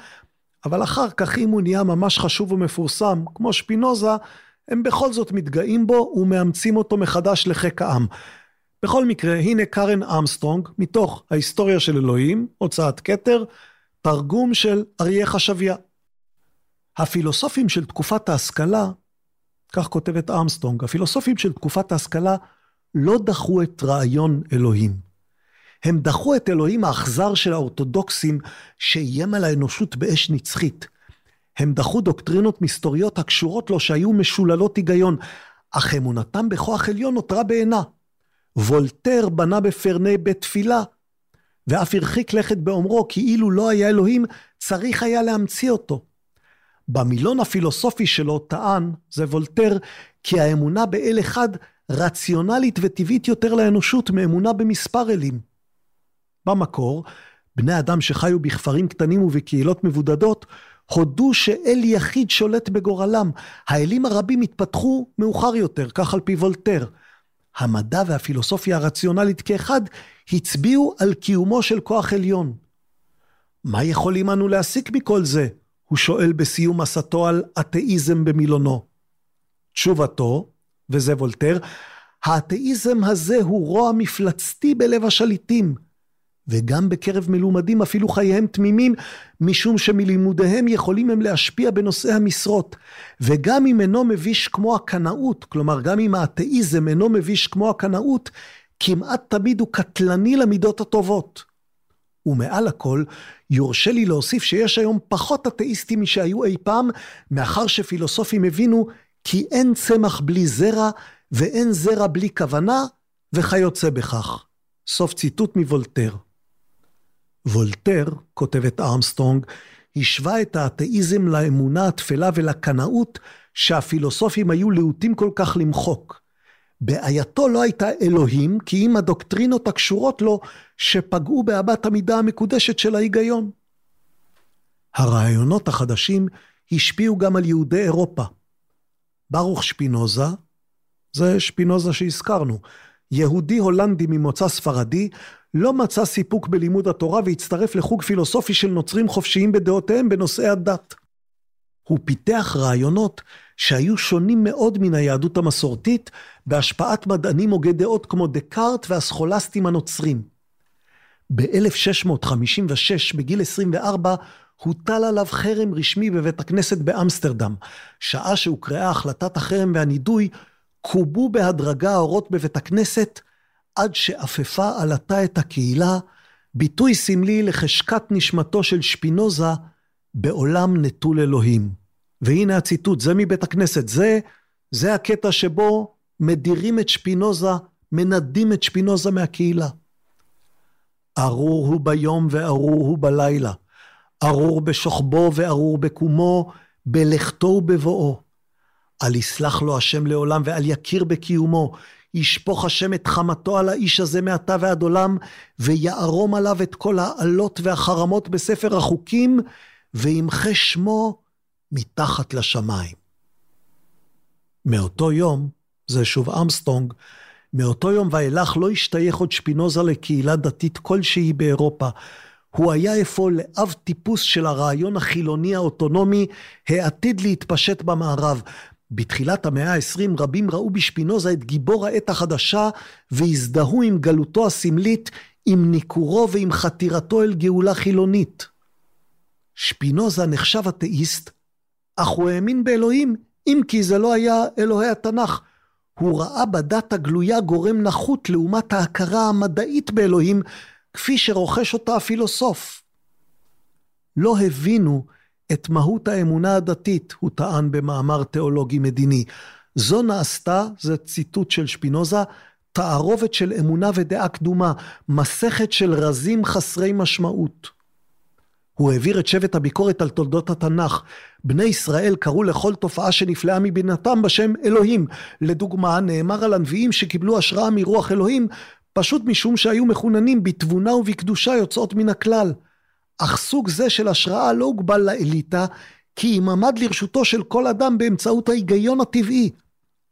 אבל אחר כך אם הוא נהיה ממש חשוב ומפורסם, כמו שפינוזה, הם בכל זאת מתגאים בו ומאמצים אותו מחדש לחיק העם. בכל מקרה, הנה קארן אמסטרונג, מתוך ההיסטוריה של אלוהים, הוצאת כתר, תרגום של אריה חשביה. הפילוסופים של תקופת ההשכלה, כך כותבת אמסטרונג, הפילוסופים של תקופת ההשכלה לא דחו את רעיון אלוהים. הם דחו את אלוהים האכזר של האורתודוקסים שאיים על האנושות באש נצחית. הם דחו דוקטרינות מסתוריות הקשורות לו שהיו משוללות היגיון, אך אמונתם בכוח עליון נותרה בעינה. וולטר בנה בפרנה בית תפילה, ואף הרחיק לכת באומרו כי אילו לא היה אלוהים, צריך היה להמציא אותו. במילון הפילוסופי שלו טען, זה וולטר, כי האמונה באל אחד רציונלית וטבעית יותר לאנושות מאמונה במספר אלים. במקור, בני אדם שחיו בכפרים קטנים ובקהילות מבודדות, הודו שאל יחיד שולט בגורלם. האלים הרבים התפתחו מאוחר יותר, כך על פי וולטר. המדע והפילוסופיה הרציונלית כאחד הצביעו על קיומו של כוח עליון. מה יכולים אנו להסיק מכל זה? הוא שואל בסיום מסתו על אתאיזם במילונו. תשובתו, וזה וולטר, האתאיזם הזה הוא רוע מפלצתי בלב השליטים. וגם בקרב מלומדים אפילו חייהם תמימים, משום שמלימודיהם יכולים הם להשפיע בנושאי המשרות. וגם אם אינו מביש כמו הקנאות, כלומר גם אם האתאיזם אינו מביש כמו הקנאות, כמעט תמיד הוא קטלני למידות הטובות. ומעל הכל, יורשה לי להוסיף שיש היום פחות אתאיסטים משהיו אי פעם, מאחר שפילוסופים הבינו כי אין צמח בלי זרע, ואין זרע בלי כוונה, וכיוצא בכך. סוף ציטוט מוולטר. וולטר, כותבת ארמסטרונג, השווה את האתאיזם לאמונה התפלה ולקנאות שהפילוסופים היו להוטים כל כך למחוק. בעייתו לא הייתה אלוהים, כי אם הדוקטרינות הקשורות לו שפגעו באמת המידה המקודשת של ההיגיון. הרעיונות החדשים השפיעו גם על יהודי אירופה. ברוך שפינוזה, זה שפינוזה שהזכרנו, יהודי הולנדי ממוצא ספרדי, לא מצא סיפוק בלימוד התורה והצטרף לחוג פילוסופי של נוצרים חופשיים בדעותיהם בנושאי הדת. הוא פיתח רעיונות שהיו שונים מאוד מן היהדות המסורתית, בהשפעת מדענים הוגי דעות כמו דקארט והסכולסטים הנוצרים. ב-1656, בגיל 24, הוטל עליו חרם רשמי בבית הכנסת באמסטרדם. שעה שהוקראה החלטת החרם והנידוי, קובו בהדרגה האורות בבית הכנסת, עד שאפפה עלתה את הקהילה, ביטוי סמלי לחשקת נשמתו של שפינוזה בעולם נטול אלוהים. והנה הציטוט, זה מבית הכנסת, זה, זה הקטע שבו מדירים את שפינוזה, מנדים את שפינוזה מהקהילה. ארור הוא ביום וארור הוא בלילה, ארור בשוכבו וארור בקומו, בלכתו ובבואו. אל יסלח לו השם לעולם ואל יכיר בקיומו, ישפוך השם את חמתו על האיש הזה מעתה ועד עולם, ויערום עליו את כל העלות והחרמות בספר החוקים, וימחה שמו מתחת לשמיים. מאותו יום, זה שוב אמסטרונג, מאותו יום ואילך לא השתייך עוד שפינוזה לקהילה דתית כלשהי באירופה. הוא היה אפוא לאב טיפוס של הרעיון החילוני האוטונומי העתיד להתפשט במערב. בתחילת המאה ה-20 רבים ראו בשפינוזה את גיבור העת החדשה והזדהו עם גלותו הסמלית, עם ניכורו ועם חתירתו אל גאולה חילונית. שפינוזה נחשב אתאיסט, אך הוא האמין באלוהים, אם כי זה לא היה אלוהי התנ"ך. הוא ראה בדת הגלויה גורם נחות לעומת ההכרה המדעית באלוהים, כפי שרוכש אותה הפילוסוף. לא הבינו את מהות האמונה הדתית, הוא טען במאמר תיאולוגי מדיני. זו נעשתה, זה ציטוט של שפינוזה, תערובת של אמונה ודעה קדומה, מסכת של רזים חסרי משמעות. הוא העביר את שבט הביקורת על תולדות התנ"ך. בני ישראל קראו לכל תופעה שנפלאה מבינתם בשם אלוהים. לדוגמה, נאמר על הנביאים שקיבלו השראה מרוח אלוהים, פשוט משום שהיו מחוננים בתבונה ובקדושה יוצאות מן הכלל. אך סוג זה של השראה לא הוגבל לאליטה, כי אם עמד לרשותו של כל אדם באמצעות ההיגיון הטבעי.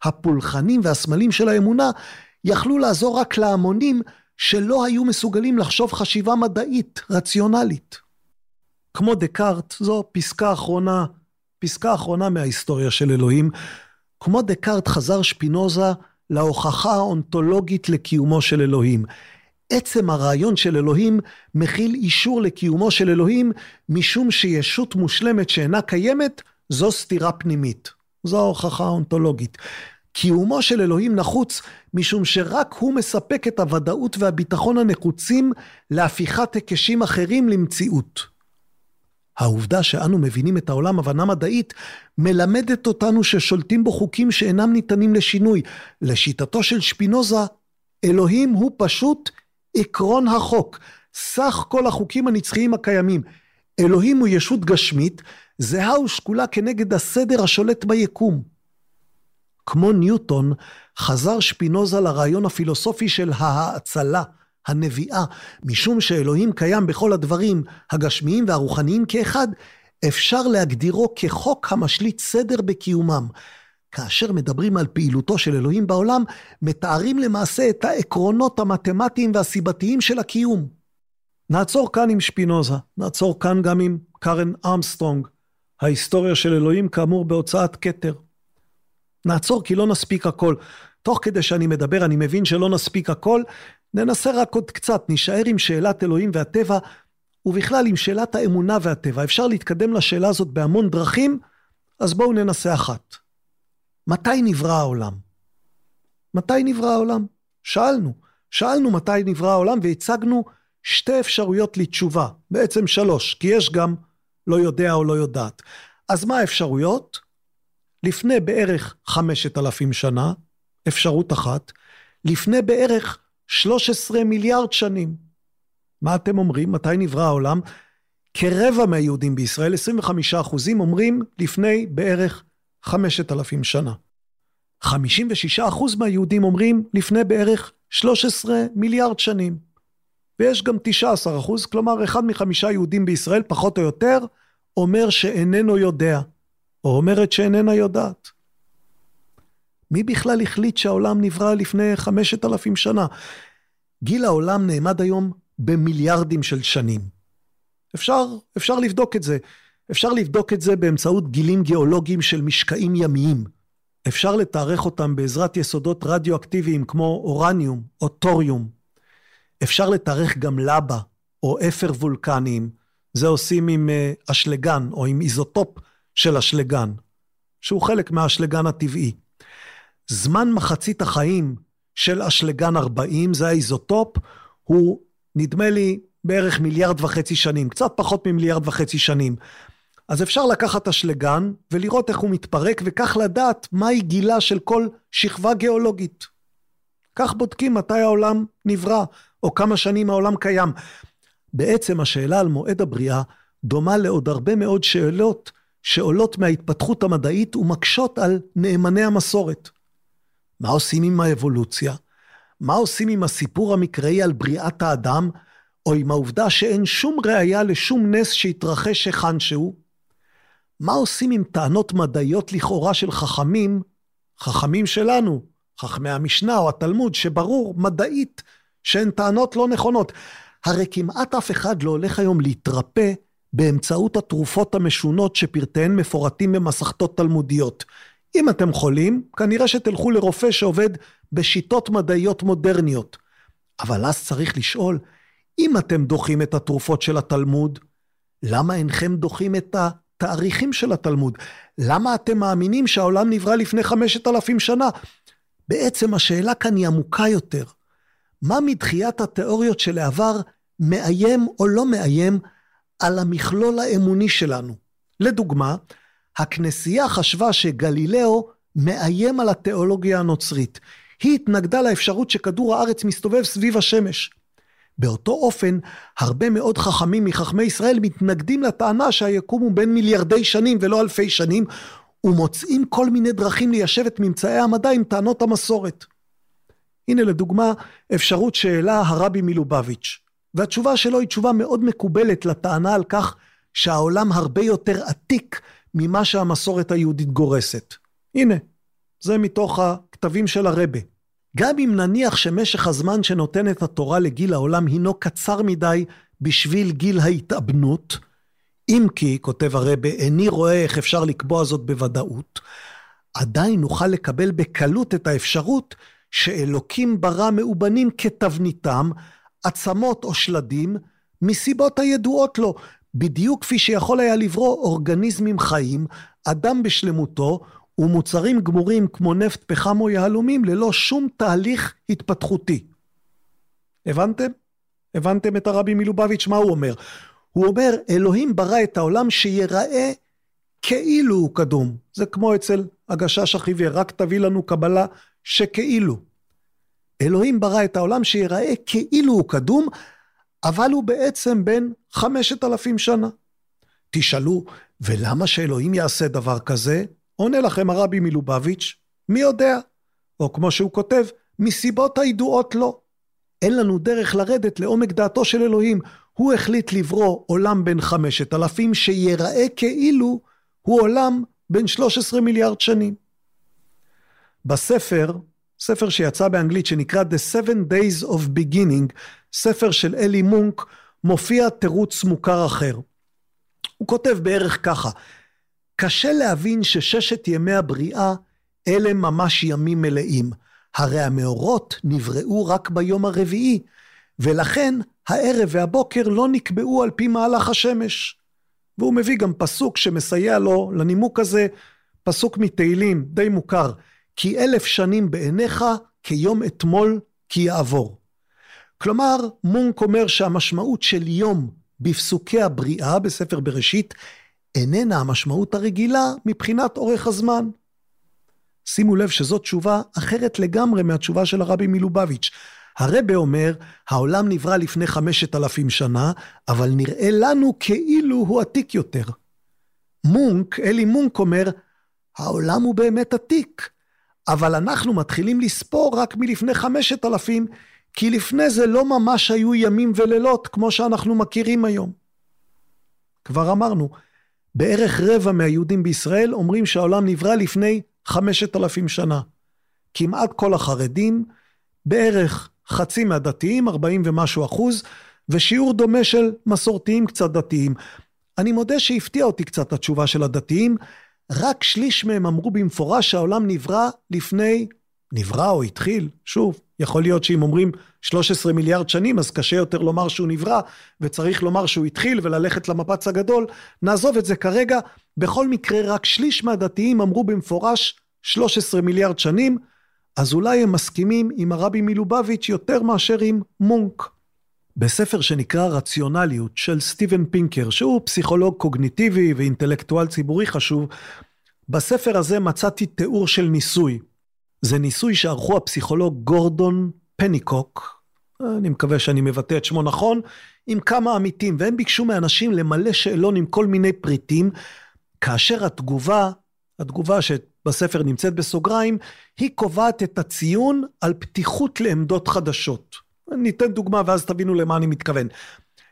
הפולחנים והסמלים של האמונה יכלו לעזור רק להמונים שלא היו מסוגלים לחשוב חשיבה מדעית, רציונלית. כמו דקארט, זו פסקה אחרונה, פסקה אחרונה מההיסטוריה של אלוהים. כמו דקארט חזר שפינוזה להוכחה האונתולוגית לקיומו של אלוהים. עצם הרעיון של אלוהים מכיל אישור לקיומו של אלוהים, משום שישות מושלמת שאינה קיימת, זו סתירה פנימית. זו ההוכחה האונתולוגית. קיומו של אלוהים נחוץ משום שרק הוא מספק את הוודאות והביטחון הנחוצים להפיכת היקשים אחרים למציאות. העובדה שאנו מבינים את העולם הבנה מדעית, מלמדת אותנו ששולטים בו חוקים שאינם ניתנים לשינוי. לשיטתו של שפינוזה, אלוהים הוא פשוט עקרון החוק, סך כל החוקים הנצחיים הקיימים. אלוהים הוא ישות גשמית, זהה ושקולה כנגד הסדר השולט ביקום. כמו ניוטון, חזר שפינוזה לרעיון הפילוסופי של ההאצלה, הנביאה, משום שאלוהים קיים בכל הדברים, הגשמיים והרוחניים כאחד, אפשר להגדירו כחוק המשליט סדר בקיומם. כאשר מדברים על פעילותו של אלוהים בעולם, מתארים למעשה את העקרונות המתמטיים והסיבתיים של הקיום. נעצור כאן עם שפינוזה, נעצור כאן גם עם קארן אמסטרונג, ההיסטוריה של אלוהים כאמור בהוצאת כתר. נעצור כי לא נספיק הכל. תוך כדי שאני מדבר אני מבין שלא נספיק הכל, ננסה רק עוד קצת, נישאר עם שאלת אלוהים והטבע, ובכלל עם שאלת האמונה והטבע. אפשר להתקדם לשאלה הזאת בהמון דרכים, אז בואו ננסה אחת. מתי נברא העולם? מתי נברא העולם? שאלנו. שאלנו מתי נברא העולם והצגנו שתי אפשרויות לתשובה, בעצם שלוש, כי יש גם לא יודע או לא יודעת. אז מה האפשרויות? לפני בערך חמשת אלפים שנה, אפשרות אחת, לפני בערך 13 מיליארד שנים. מה אתם אומרים? מתי נברא העולם? כרבע מהיהודים בישראל, 25 אחוזים, אומרים לפני בערך 5,000 שנה. 56 אחוז מהיהודים אומרים לפני בערך 13 מיליארד שנים. ויש גם 19 אחוז, כלומר אחד מחמישה יהודים בישראל, פחות או יותר, אומר שאיננו יודע, או אומרת שאיננה יודעת. מי בכלל החליט שהעולם נברא לפני חמשת אלפים שנה? גיל העולם נאמד היום במיליארדים של שנים. אפשר, אפשר לבדוק את זה. אפשר לבדוק את זה באמצעות גילים גיאולוגיים של משקעים ימיים. אפשר לתארך אותם בעזרת יסודות רדיואקטיביים כמו אורניום או טוריום. אפשר לתארך גם לבה או אפר וולקניים. זה עושים עם אה, אשלגן או עם איזוטופ של אשלגן, שהוא חלק מהאשלגן הטבעי. זמן מחצית החיים של אשלגן 40, זה האיזוטופ, הוא נדמה לי בערך מיליארד וחצי שנים, קצת פחות ממיליארד וחצי שנים. אז אפשר לקחת אשלגן ולראות איך הוא מתפרק, וכך לדעת מהי גילה של כל שכבה גיאולוגית. כך בודקים מתי העולם נברא, או כמה שנים העולם קיים. בעצם השאלה על מועד הבריאה דומה לעוד הרבה מאוד שאלות שעולות מההתפתחות המדעית ומקשות על נאמני המסורת. מה עושים עם האבולוציה? מה עושים עם הסיפור המקראי על בריאת האדם, או עם העובדה שאין שום ראייה לשום נס שהתרחש היכן שהוא? מה עושים עם טענות מדעיות לכאורה של חכמים, חכמים שלנו, חכמי המשנה או התלמוד, שברור מדעית שהן טענות לא נכונות. הרי כמעט אף אחד לא הולך היום להתרפא באמצעות התרופות המשונות שפרטיהן מפורטים במסכתות תלמודיות. אם אתם חולים, כנראה שתלכו לרופא שעובד בשיטות מדעיות מודרניות. אבל אז צריך לשאול, אם אתם דוחים את התרופות של התלמוד, למה אינכם דוחים את התאריכים של התלמוד? למה אתם מאמינים שהעולם נברא לפני חמשת אלפים שנה? בעצם השאלה כאן היא עמוקה יותר. מה מדחיית התיאוריות של העבר מאיים או לא מאיים על המכלול האמוני שלנו? לדוגמה, הכנסייה חשבה שגלילאו מאיים על התיאולוגיה הנוצרית. היא התנגדה לאפשרות שכדור הארץ מסתובב סביב השמש. באותו אופן, הרבה מאוד חכמים מחכמי ישראל מתנגדים לטענה שהיקום הוא בין מיליארדי שנים ולא אלפי שנים, ומוצאים כל מיני דרכים ליישב את ממצאי המדע עם טענות המסורת. הנה לדוגמה, אפשרות שהעלה הרבי מלובביץ', והתשובה שלו היא תשובה מאוד מקובלת לטענה על כך שהעולם הרבה יותר עתיק ממה שהמסורת היהודית גורסת. הנה, זה מתוך הכתבים של הרבה. גם אם נניח שמשך הזמן שנותנת התורה לגיל העולם הינו קצר מדי בשביל גיל ההתאבנות, אם כי, כותב הרבה, איני רואה איך אפשר לקבוע זאת בוודאות, עדיין נוכל לקבל בקלות את האפשרות שאלוקים ברא מאובנים כתבניתם, עצמות או שלדים, מסיבות הידועות לו, בדיוק כפי שיכול היה לברוא אורגניזמים חיים, אדם בשלמותו, ומוצרים גמורים כמו נפט, פחם או יהלומים ללא שום תהליך התפתחותי. הבנתם? הבנתם את הרבי מלובביץ', מה הוא אומר? הוא אומר, אלוהים ברא את העולם שיראה כאילו הוא קדום. זה כמו אצל הגשש החיוור, רק תביא לנו קבלה שכאילו. אלוהים ברא את העולם שיראה כאילו הוא קדום, אבל הוא בעצם בן חמשת אלפים שנה. תשאלו, ולמה שאלוהים יעשה דבר כזה? עונה לכם הרבי מלובביץ', מי יודע? או כמו שהוא כותב, מסיבות הידועות לו. אין לנו דרך לרדת לעומק דעתו של אלוהים. הוא החליט לברוא עולם בן חמשת אלפים שיראה כאילו הוא עולם בן 13 מיליארד שנים. בספר, ספר שיצא באנגלית שנקרא The Seven Days of Beginning, ספר של אלי מונק, מופיע תירוץ מוכר אחר. הוא כותב בערך ככה, קשה להבין שששת ימי הבריאה אלה ממש ימים מלאים. הרי המאורות נבראו רק ביום הרביעי, ולכן הערב והבוקר לא נקבעו על פי מהלך השמש. והוא מביא גם פסוק שמסייע לו לנימוק הזה, פסוק מתהילים, די מוכר, כי אלף שנים בעיניך כיום אתמול כי יעבור. כלומר, מונק אומר שהמשמעות של יום בפסוקי הבריאה בספר בראשית איננה המשמעות הרגילה מבחינת אורך הזמן. שימו לב שזאת תשובה אחרת לגמרי מהתשובה של הרבי מלובביץ'. הרבה אומר, העולם נברא לפני חמשת אלפים שנה, אבל נראה לנו כאילו הוא עתיק יותר. מונק, אלי מונק אומר, העולם הוא באמת עתיק, אבל אנחנו מתחילים לספור רק מלפני חמשת אלפים, כי לפני זה לא ממש היו ימים ולילות כמו שאנחנו מכירים היום. כבר אמרנו, בערך רבע מהיהודים בישראל אומרים שהעולם נברא לפני חמשת אלפים שנה. כמעט כל החרדים, בערך חצי מהדתיים, 40 ומשהו אחוז, ושיעור דומה של מסורתיים קצת דתיים. אני מודה שהפתיע אותי קצת התשובה של הדתיים, רק שליש מהם אמרו במפורש שהעולם נברא לפני, נברא או התחיל, שוב, יכול להיות שאם אומרים 13 מיליארד שנים, אז קשה יותר לומר שהוא נברא, וצריך לומר שהוא התחיל וללכת למפץ הגדול. נעזוב את זה כרגע. בכל מקרה, רק שליש מהדתיים אמרו במפורש 13 מיליארד שנים, אז אולי הם מסכימים עם הרבי מלובביץ' יותר מאשר עם מונק. בספר שנקרא רציונליות של סטיבן פינקר, שהוא פסיכולוג קוגניטיבי ואינטלקטואל ציבורי חשוב, בספר הזה מצאתי תיאור של ניסוי. זה ניסוי שערכו הפסיכולוג גורדון פניקוק, אני מקווה שאני מבטא את שמו נכון, עם כמה עמיתים, והם ביקשו מאנשים למלא שאלון עם כל מיני פריטים, כאשר התגובה, התגובה שבספר נמצאת בסוגריים, היא קובעת את הציון על פתיחות לעמדות חדשות. אני אתן דוגמה ואז תבינו למה אני מתכוון.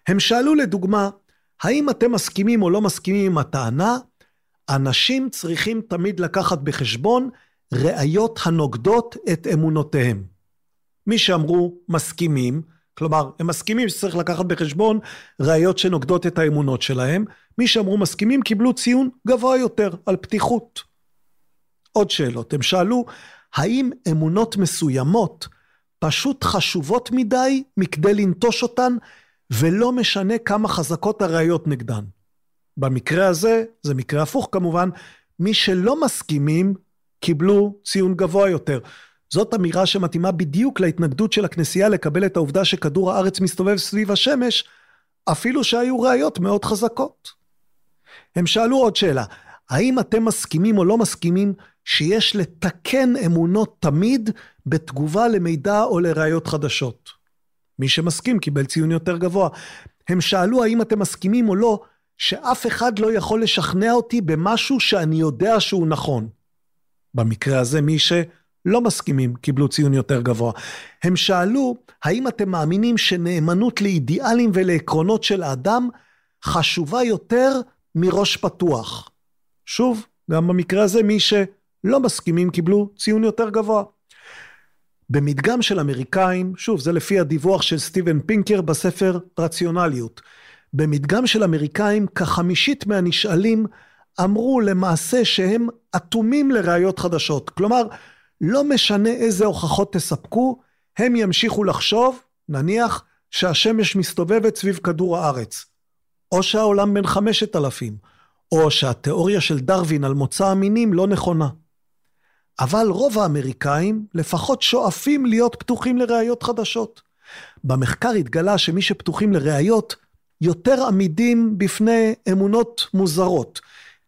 הם שאלו לדוגמה, האם אתם מסכימים או לא מסכימים עם הטענה, אנשים צריכים תמיד לקחת בחשבון ראיות הנוגדות את אמונותיהם. מי שאמרו מסכימים, כלומר, הם מסכימים שצריך לקחת בחשבון ראיות שנוגדות את האמונות שלהם. מי שאמרו מסכימים קיבלו ציון גבוה יותר על פתיחות. עוד שאלות, הם שאלו, האם אמונות מסוימות פשוט חשובות מדי מכדי לנטוש אותן, ולא משנה כמה חזקות הראיות נגדן? במקרה הזה, זה מקרה הפוך כמובן, מי שלא מסכימים קיבלו ציון גבוה יותר. זאת אמירה שמתאימה בדיוק להתנגדות של הכנסייה לקבל את העובדה שכדור הארץ מסתובב סביב השמש, אפילו שהיו ראיות מאוד חזקות. הם שאלו עוד שאלה, האם אתם מסכימים או לא מסכימים שיש לתקן אמונות תמיד בתגובה למידע או לראיות חדשות? מי שמסכים קיבל ציון יותר גבוה. הם שאלו האם אתם מסכימים או לא שאף אחד לא יכול לשכנע אותי במשהו שאני יודע שהוא נכון. במקרה הזה מי שלא מסכימים קיבלו ציון יותר גבוה. הם שאלו, האם אתם מאמינים שנאמנות לאידיאלים ולעקרונות של האדם חשובה יותר מראש פתוח? שוב, גם במקרה הזה מי שלא מסכימים קיבלו ציון יותר גבוה. במדגם של אמריקאים, שוב, זה לפי הדיווח של סטיבן פינקר בספר רציונליות. במדגם של אמריקאים, כחמישית מהנשאלים אמרו למעשה שהם אטומים לראיות חדשות. כלומר, לא משנה איזה הוכחות תספקו, הם ימשיכו לחשוב, נניח, שהשמש מסתובבת סביב כדור הארץ. או שהעולם בן חמשת אלפים, או שהתיאוריה של דרווין על מוצא המינים לא נכונה. אבל רוב האמריקאים לפחות שואפים להיות פתוחים לראיות חדשות. במחקר התגלה שמי שפתוחים לראיות יותר עמידים בפני אמונות מוזרות.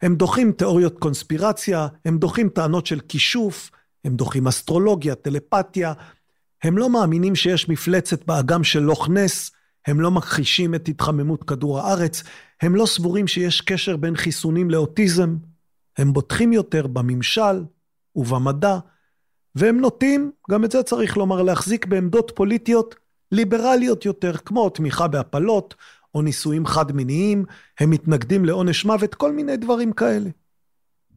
הם דוחים תיאוריות קונספירציה, הם דוחים טענות של כישוף, הם דוחים אסטרולוגיה, טלפתיה, הם לא מאמינים שיש מפלצת באגם של לוך נס, הם לא מכחישים את התחממות כדור הארץ, הם לא סבורים שיש קשר בין חיסונים לאוטיזם, הם בוטחים יותר בממשל ובמדע, והם נוטים, גם את זה צריך לומר, להחזיק בעמדות פוליטיות ליברליות יותר, כמו תמיכה בהפלות, או נישואים חד-מיניים, הם מתנגדים לעונש מוות, כל מיני דברים כאלה.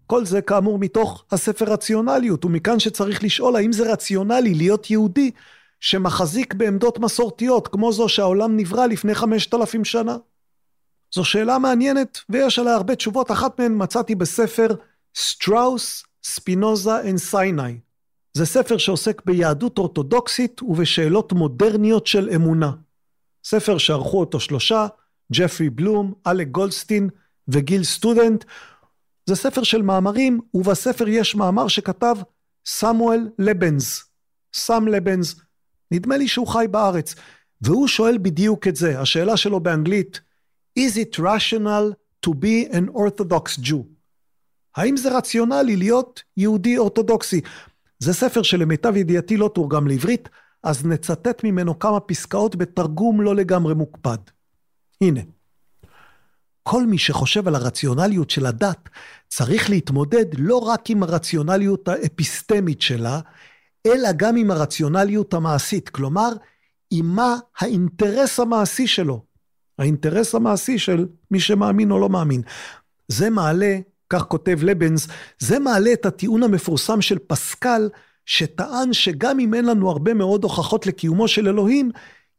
כל זה כאמור מתוך הספר רציונליות, ומכאן שצריך לשאול האם זה רציונלי להיות יהודי שמחזיק בעמדות מסורתיות, כמו זו שהעולם נברא לפני חמשת אלפים שנה. זו שאלה מעניינת, ויש עליה הרבה תשובות, אחת מהן מצאתי בספר Strauss, Spinoza and Sinai. זה ספר שעוסק ביהדות אורתודוקסית ובשאלות מודרניות של אמונה. ספר שערכו אותו שלושה, ג'פרי בלום, אלק גולדסטין וגיל סטודנט. זה ספר של מאמרים, ובספר יש מאמר שכתב סמואל לבנס. סם לבנס, נדמה לי שהוא חי בארץ, והוא שואל בדיוק את זה, השאלה שלו באנגלית, is it rational to be an orthodox Jew? האם זה רציונלי להיות יהודי אורתודוקסי? זה ספר שלמיטב ידיעתי לא תורגם לעברית, אז נצטט ממנו כמה פסקאות בתרגום לא לגמרי מוקפד. הנה, כל מי שחושב על הרציונליות של הדת צריך להתמודד לא רק עם הרציונליות האפיסטמית שלה, אלא גם עם הרציונליות המעשית, כלומר, עם מה האינטרס המעשי שלו. האינטרס המעשי של מי שמאמין או לא מאמין. זה מעלה, כך כותב לבנס, זה מעלה את הטיעון המפורסם של פסקל, שטען שגם אם אין לנו הרבה מאוד הוכחות לקיומו של אלוהים,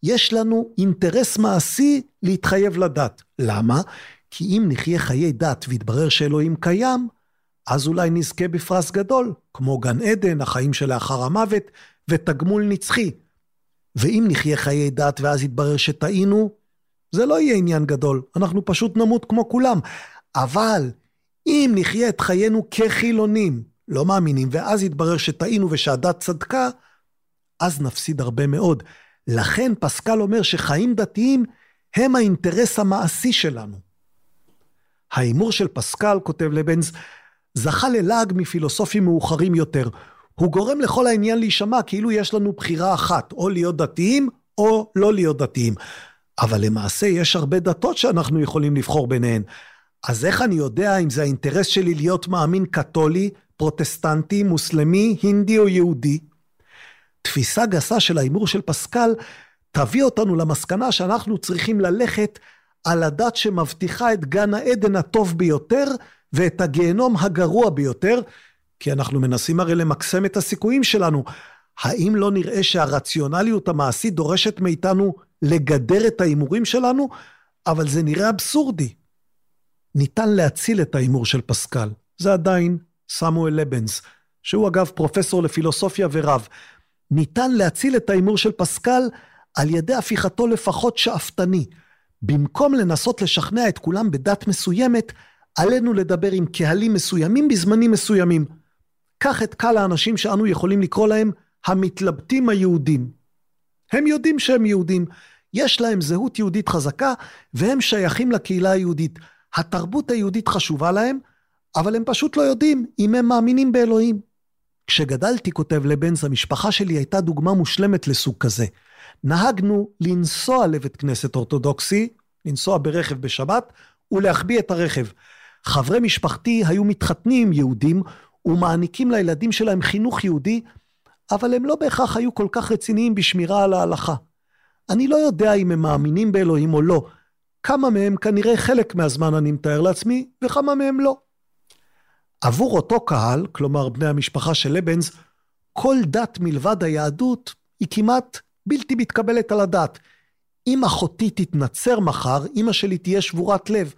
יש לנו אינטרס מעשי להתחייב לדת. למה? כי אם נחיה חיי דת ויתברר שאלוהים קיים, אז אולי נזכה בפרס גדול, כמו גן עדן, החיים שלאחר המוות, ותגמול נצחי. ואם נחיה חיי דת ואז יתברר שטעינו, זה לא יהיה עניין גדול, אנחנו פשוט נמות כמו כולם. אבל אם נחיה את חיינו כחילונים, לא מאמינים, ואז יתברר שטעינו ושהדת צדקה, אז נפסיד הרבה מאוד. לכן פסקל אומר שחיים דתיים הם האינטרס המעשי שלנו. ההימור של פסקל, כותב לבנס, זכה ללעג מפילוסופים מאוחרים יותר. הוא גורם לכל העניין להישמע כאילו יש לנו בחירה אחת, או להיות דתיים או לא להיות דתיים. אבל למעשה יש הרבה דתות שאנחנו יכולים לבחור ביניהן. אז איך אני יודע אם זה האינטרס שלי להיות מאמין קתולי, פרוטסטנטי, מוסלמי, הינדי או יהודי? תפיסה גסה של ההימור של פסקל תביא אותנו למסקנה שאנחנו צריכים ללכת על הדת שמבטיחה את גן העדן הטוב ביותר ואת הגיהנום הגרוע ביותר, כי אנחנו מנסים הרי למקסם את הסיכויים שלנו. האם לא נראה שהרציונליות המעשית דורשת מאיתנו לגדר את ההימורים שלנו? אבל זה נראה אבסורדי. ניתן להציל את ההימור של פסקל. זה עדיין סמואל לבנס, שהוא אגב פרופסור לפילוסופיה ורב. ניתן להציל את ההימור של פסקל על ידי הפיכתו לפחות שאפתני. במקום לנסות לשכנע את כולם בדת מסוימת, עלינו לדבר עם קהלים מסוימים בזמנים מסוימים. קח את קהל האנשים שאנו יכולים לקרוא להם המתלבטים היהודים. הם יודעים שהם יהודים, יש להם זהות יהודית חזקה, והם שייכים לקהילה היהודית. התרבות היהודית חשובה להם, אבל הם פשוט לא יודעים אם הם מאמינים באלוהים. כשגדלתי, כותב לבנס, המשפחה שלי הייתה דוגמה מושלמת לסוג כזה. נהגנו לנסוע לבית כנסת אורתודוקסי, לנסוע ברכב בשבת, ולהחביא את הרכב. חברי משפחתי היו מתחתנים יהודים ומעניקים לילדים שלהם חינוך יהודי, אבל הם לא בהכרח היו כל כך רציניים בשמירה על ההלכה. אני לא יודע אם הם מאמינים באלוהים או לא. כמה מהם כנראה חלק מהזמן אני מתאר לעצמי, וכמה מהם לא. עבור אותו קהל, כלומר בני המשפחה של לבנס, כל דת מלבד היהדות היא כמעט בלתי מתקבלת על הדעת. אם אחותי תתנצר מחר, אמא שלי תהיה שבורת לב.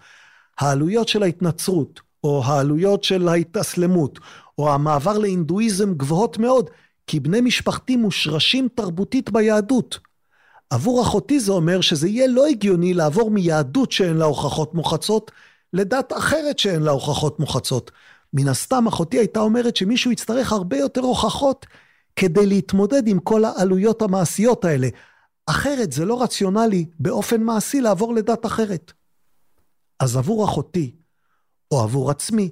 העלויות של ההתנצרות, או העלויות של ההתאסלמות, או המעבר להינדואיזם גבוהות מאוד, כי בני משפחתי מושרשים תרבותית ביהדות. עבור אחותי זה אומר שזה יהיה לא הגיוני לעבור מיהדות שאין לה הוכחות מוחצות, לדת אחרת שאין לה הוכחות מוחצות. מן הסתם אחותי הייתה אומרת שמישהו יצטרך הרבה יותר הוכחות כדי להתמודד עם כל העלויות המעשיות האלה. אחרת זה לא רציונלי באופן מעשי לעבור לדת אחרת. אז עבור אחותי, או עבור עצמי,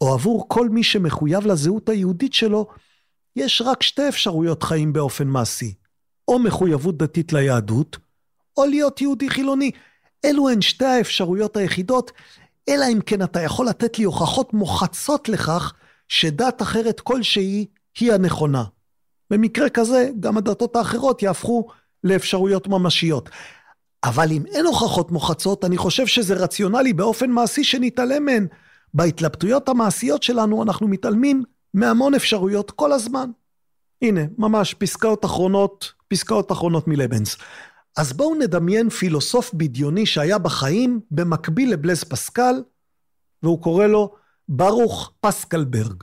או עבור כל מי שמחויב לזהות היהודית שלו, יש רק שתי אפשרויות חיים באופן מעשי. או מחויבות דתית ליהדות, או להיות יהודי חילוני. אלו הן שתי האפשרויות היחידות, אלא אם כן אתה יכול לתת לי הוכחות מוחצות לכך שדת אחרת כלשהי היא הנכונה. במקרה כזה, גם הדתות האחרות יהפכו לאפשרויות ממשיות. אבל אם אין הוכחות מוחצות, אני חושב שזה רציונלי באופן מעשי שנתעלם מהן. בהתלבטויות המעשיות שלנו אנחנו מתעלמים מהמון אפשרויות כל הזמן. הנה, ממש פסקאות אחרונות, פסקאות אחרונות מלבנס. אז בואו נדמיין פילוסוף בדיוני שהיה בחיים במקביל לבלז פסקל, והוא קורא לו ברוך פסקלברג.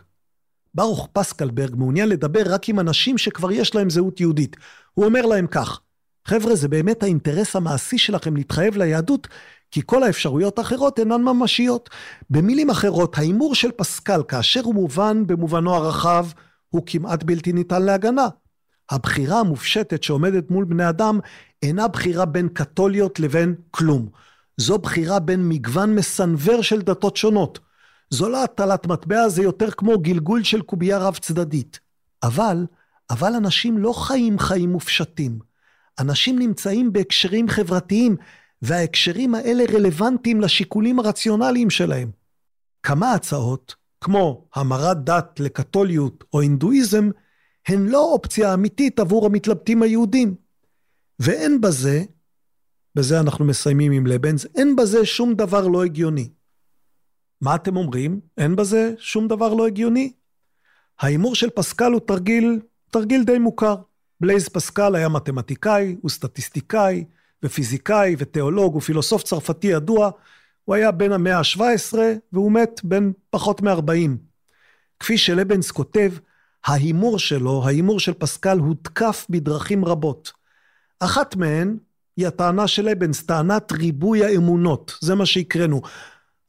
ברוך פסקלברג מעוניין לדבר רק עם אנשים שכבר יש להם זהות יהודית. הוא אומר להם כך, חבר'ה, זה באמת האינטרס המעשי שלכם להתחייב ליהדות, כי כל האפשרויות האחרות אינן ממשיות. במילים אחרות, ההימור של פסקל, כאשר הוא מובן במובנו הרחב, הוא כמעט בלתי ניתן להגנה. הבחירה המופשטת שעומדת מול בני אדם אינה בחירה בין קתוליות לבין כלום. זו בחירה בין מגוון מסנוור של דתות שונות. זו לא הטלת מטבע, זה יותר כמו גלגול של קובייה רב צדדית. אבל, אבל אנשים לא חיים חיים מופשטים. אנשים נמצאים בהקשרים חברתיים, וההקשרים האלה רלוונטיים לשיקולים הרציונליים שלהם. כמה הצעות, כמו המרת דת לקתוליות או הינדואיזם, הן לא אופציה אמיתית עבור המתלבטים היהודים. ואין בזה, בזה אנחנו מסיימים עם לבנס, אין בזה שום דבר לא הגיוני. מה אתם אומרים? אין בזה שום דבר לא הגיוני? ההימור של פסקל הוא תרגיל, תרגיל די מוכר. בלייז פסקל היה מתמטיקאי, הוא סטטיסטיקאי, ופיזיקאי, ותיאולוג, ופילוסוף צרפתי ידוע. הוא היה בן המאה ה-17, והוא מת בן פחות מ-40. כפי שלבנס כותב, ההימור שלו, ההימור של פסקל, הותקף בדרכים רבות. אחת מהן היא הטענה של לבנס, טענת ריבוי האמונות, זה מה שהקראנו.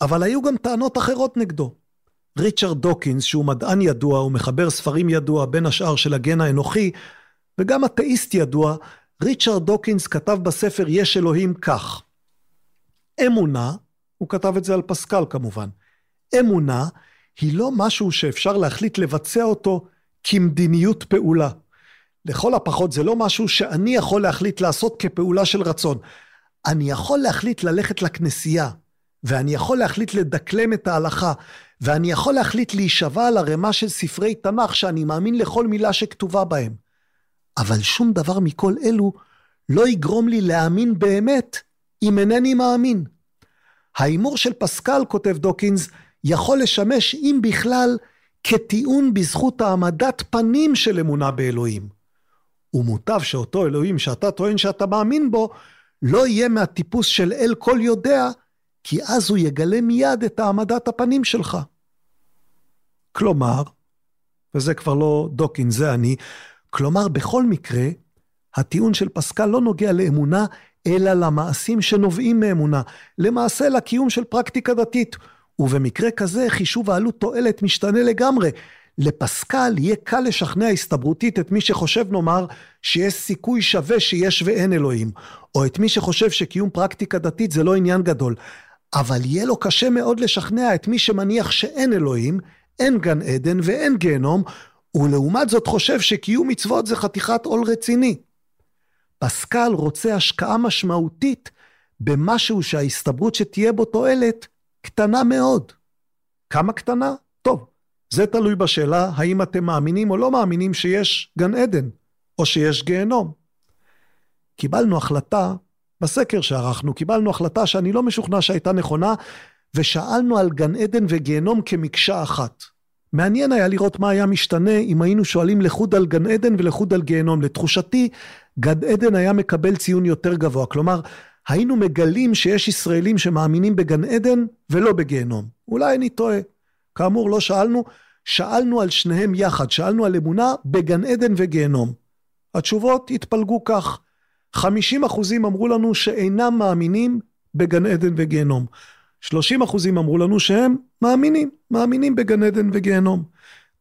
אבל היו גם טענות אחרות נגדו. ריצ'רד דוקינס, שהוא מדען ידוע ומחבר ספרים ידוע, בין השאר של הגן האנוכי, וגם אתאיסט ידוע, ריצ'רד דוקינס כתב בספר יש אלוהים כך: אמונה, הוא כתב את זה על פסקל כמובן, אמונה היא לא משהו שאפשר להחליט לבצע אותו כמדיניות פעולה. לכל הפחות זה לא משהו שאני יכול להחליט לעשות כפעולה של רצון. אני יכול להחליט ללכת לכנסייה, ואני יכול להחליט לדקלם את ההלכה, ואני יכול להחליט להישבע על ערימה של ספרי תנ"ך שאני מאמין לכל מילה שכתובה בהם. אבל שום דבר מכל אלו לא יגרום לי להאמין באמת אם אינני מאמין. ההימור של פסקל, כותב דוקינס, יכול לשמש, אם בכלל, כטיעון בזכות העמדת פנים של אמונה באלוהים. ומוטב שאותו אלוהים שאתה טוען שאתה מאמין בו, לא יהיה מהטיפוס של אל כל יודע, כי אז הוא יגלה מיד את העמדת הפנים שלך. כלומר, וזה כבר לא דוקין, זה אני, כלומר, בכל מקרה, הטיעון של פסקל לא נוגע לאמונה, אלא למעשים שנובעים מאמונה, למעשה לקיום של פרקטיקה דתית. ובמקרה כזה חישוב העלות תועלת משתנה לגמרי. לפסקל יהיה קל לשכנע הסתברותית את מי שחושב נאמר שיש סיכוי שווה שיש ואין אלוהים, או את מי שחושב שקיום פרקטיקה דתית זה לא עניין גדול. אבל יהיה לו קשה מאוד לשכנע את מי שמניח שאין אלוהים, אין גן עדן ואין גיהנום, ולעומת זאת חושב שקיום מצוות זה חתיכת עול רציני. פסקל רוצה השקעה משמעותית במשהו שההסתברות שתהיה בו תועלת קטנה מאוד. כמה קטנה? זה תלוי בשאלה האם אתם מאמינים או לא מאמינים שיש גן עדן, או שיש גיהנום. קיבלנו החלטה, בסקר שערכנו, קיבלנו החלטה שאני לא משוכנע שהייתה נכונה, ושאלנו על גן עדן וגיהנום כמקשה אחת. מעניין היה לראות מה היה משתנה אם היינו שואלים לחוד על גן עדן ולחוד על גיהנום. לתחושתי, גן עדן היה מקבל ציון יותר גבוה. כלומר, היינו מגלים שיש ישראלים שמאמינים בגן עדן ולא בגיהנום. אולי אני טועה. כאמור, לא שאלנו, שאלנו על שניהם יחד, שאלנו על אמונה בגן עדן וגיהנום. התשובות התפלגו כך: 50 אחוזים אמרו לנו שאינם מאמינים בגן עדן וגיהנום. 30 אחוזים אמרו לנו שהם מאמינים, מאמינים בגן עדן וגיהנום.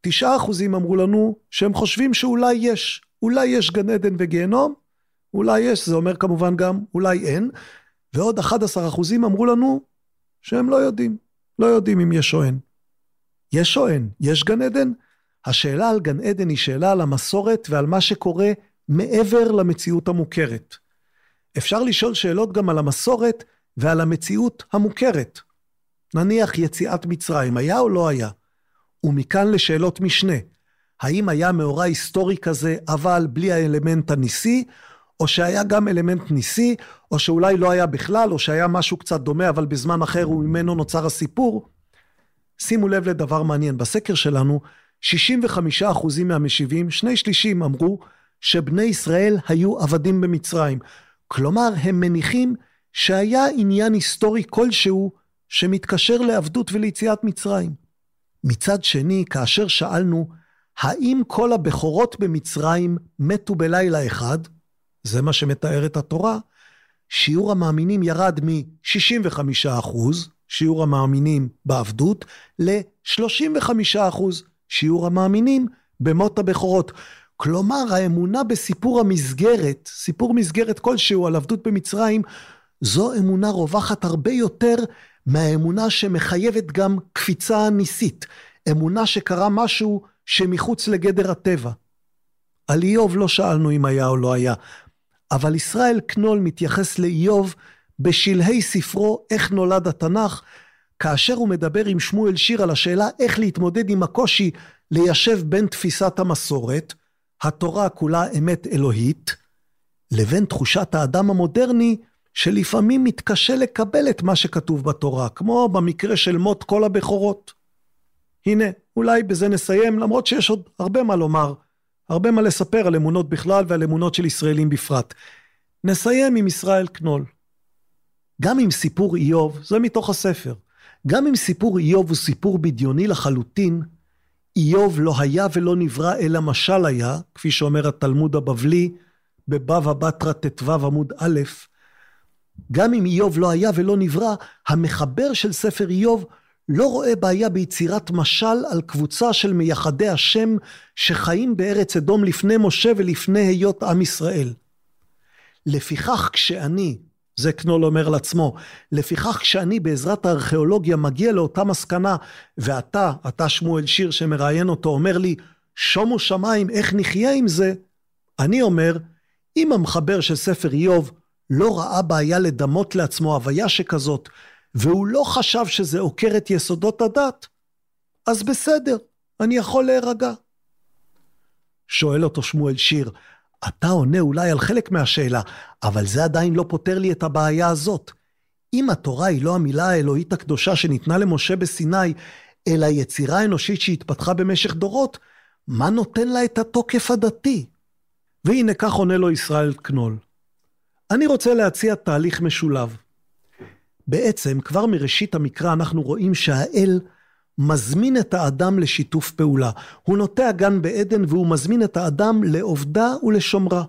9 אחוזים אמרו לנו שהם חושבים שאולי יש, אולי יש גן עדן וגיהנום, אולי יש, זה אומר כמובן גם אולי אין, ועוד 11 אחוזים אמרו לנו שהם לא יודעים, לא יודעים אם יש או אין. יש או אין? יש גן עדן? השאלה על גן עדן היא שאלה על המסורת ועל מה שקורה מעבר למציאות המוכרת. אפשר לשאול שאלות גם על המסורת ועל המציאות המוכרת. נניח יציאת מצרים, היה או לא היה? ומכאן לשאלות משנה. האם היה מאורע היסטורי כזה, אבל בלי האלמנט הניסי, או שהיה גם אלמנט ניסי, או שאולי לא היה בכלל, או שהיה משהו קצת דומה, אבל בזמן אחר וממנו נוצר הסיפור? שימו לב לדבר מעניין, בסקר שלנו, 65% מהמשיבים, שני שלישים אמרו שבני ישראל היו עבדים במצרים. כלומר, הם מניחים שהיה עניין היסטורי כלשהו שמתקשר לעבדות וליציאת מצרים. מצד שני, כאשר שאלנו, האם כל הבכורות במצרים מתו בלילה אחד? זה מה שמתארת התורה. שיעור המאמינים ירד מ-65%, שיעור המאמינים בעבדות, ל-35%, שיעור המאמינים במות הבכורות. כלומר, האמונה בסיפור המסגרת, סיפור מסגרת כלשהו על עבדות במצרים, זו אמונה רווחת הרבה יותר מהאמונה שמחייבת גם קפיצה ניסית. אמונה שקרה משהו שמחוץ לגדר הטבע. על איוב לא שאלנו אם היה או לא היה, אבל ישראל קנול מתייחס לאיוב בשלהי ספרו "איך נולד התנ"ך", כאשר הוא מדבר עם שמואל שיר על השאלה איך להתמודד עם הקושי ליישב בין תפיסת המסורת, התורה כולה אמת אלוהית, לבין תחושת האדם המודרני שלפעמים מתקשה לקבל את מה שכתוב בתורה, כמו במקרה של מות כל הבכורות. הנה, אולי בזה נסיים, למרות שיש עוד הרבה מה לומר, הרבה מה לספר על אמונות בכלל ועל אמונות של ישראלים בפרט. נסיים עם ישראל קנול. גם אם סיפור איוב, זה מתוך הספר, גם אם סיפור איוב הוא סיפור בדיוני לחלוטין, איוב לא היה ולא נברא אלא משל היה, כפי שאומר התלמוד הבבלי, בבבא בתרא ט"ו עמוד א', גם אם איוב לא היה ולא נברא, המחבר של ספר איוב לא רואה בעיה ביצירת משל על קבוצה של מייחדי השם שחיים בארץ אדום לפני משה ולפני היות עם ישראל. לפיכך כשאני, זה קנול אומר לעצמו, לפיכך כשאני בעזרת הארכיאולוגיה מגיע לאותה מסקנה, ואתה, אתה שמואל שיר שמראיין אותו, אומר לי, שומו שמיים, איך נחיה עם זה? אני אומר, אם המחבר של ספר איוב לא ראה בעיה לדמות לעצמו הוויה שכזאת, והוא לא חשב שזה עוקר את יסודות הדת, אז בסדר, אני יכול להירגע. שואל אותו שמואל שיר, אתה עונה אולי על חלק מהשאלה, אבל זה עדיין לא פותר לי את הבעיה הזאת. אם התורה היא לא המילה האלוהית הקדושה שניתנה למשה בסיני, אלא יצירה אנושית שהתפתחה במשך דורות, מה נותן לה את התוקף הדתי? והנה כך עונה לו ישראל קנול. אני רוצה להציע תהליך משולב. בעצם, כבר מראשית המקרא אנחנו רואים שהאל מזמין את האדם לשיתוף פעולה. הוא נוטע גן בעדן והוא מזמין את האדם לעובדה ולשומרה.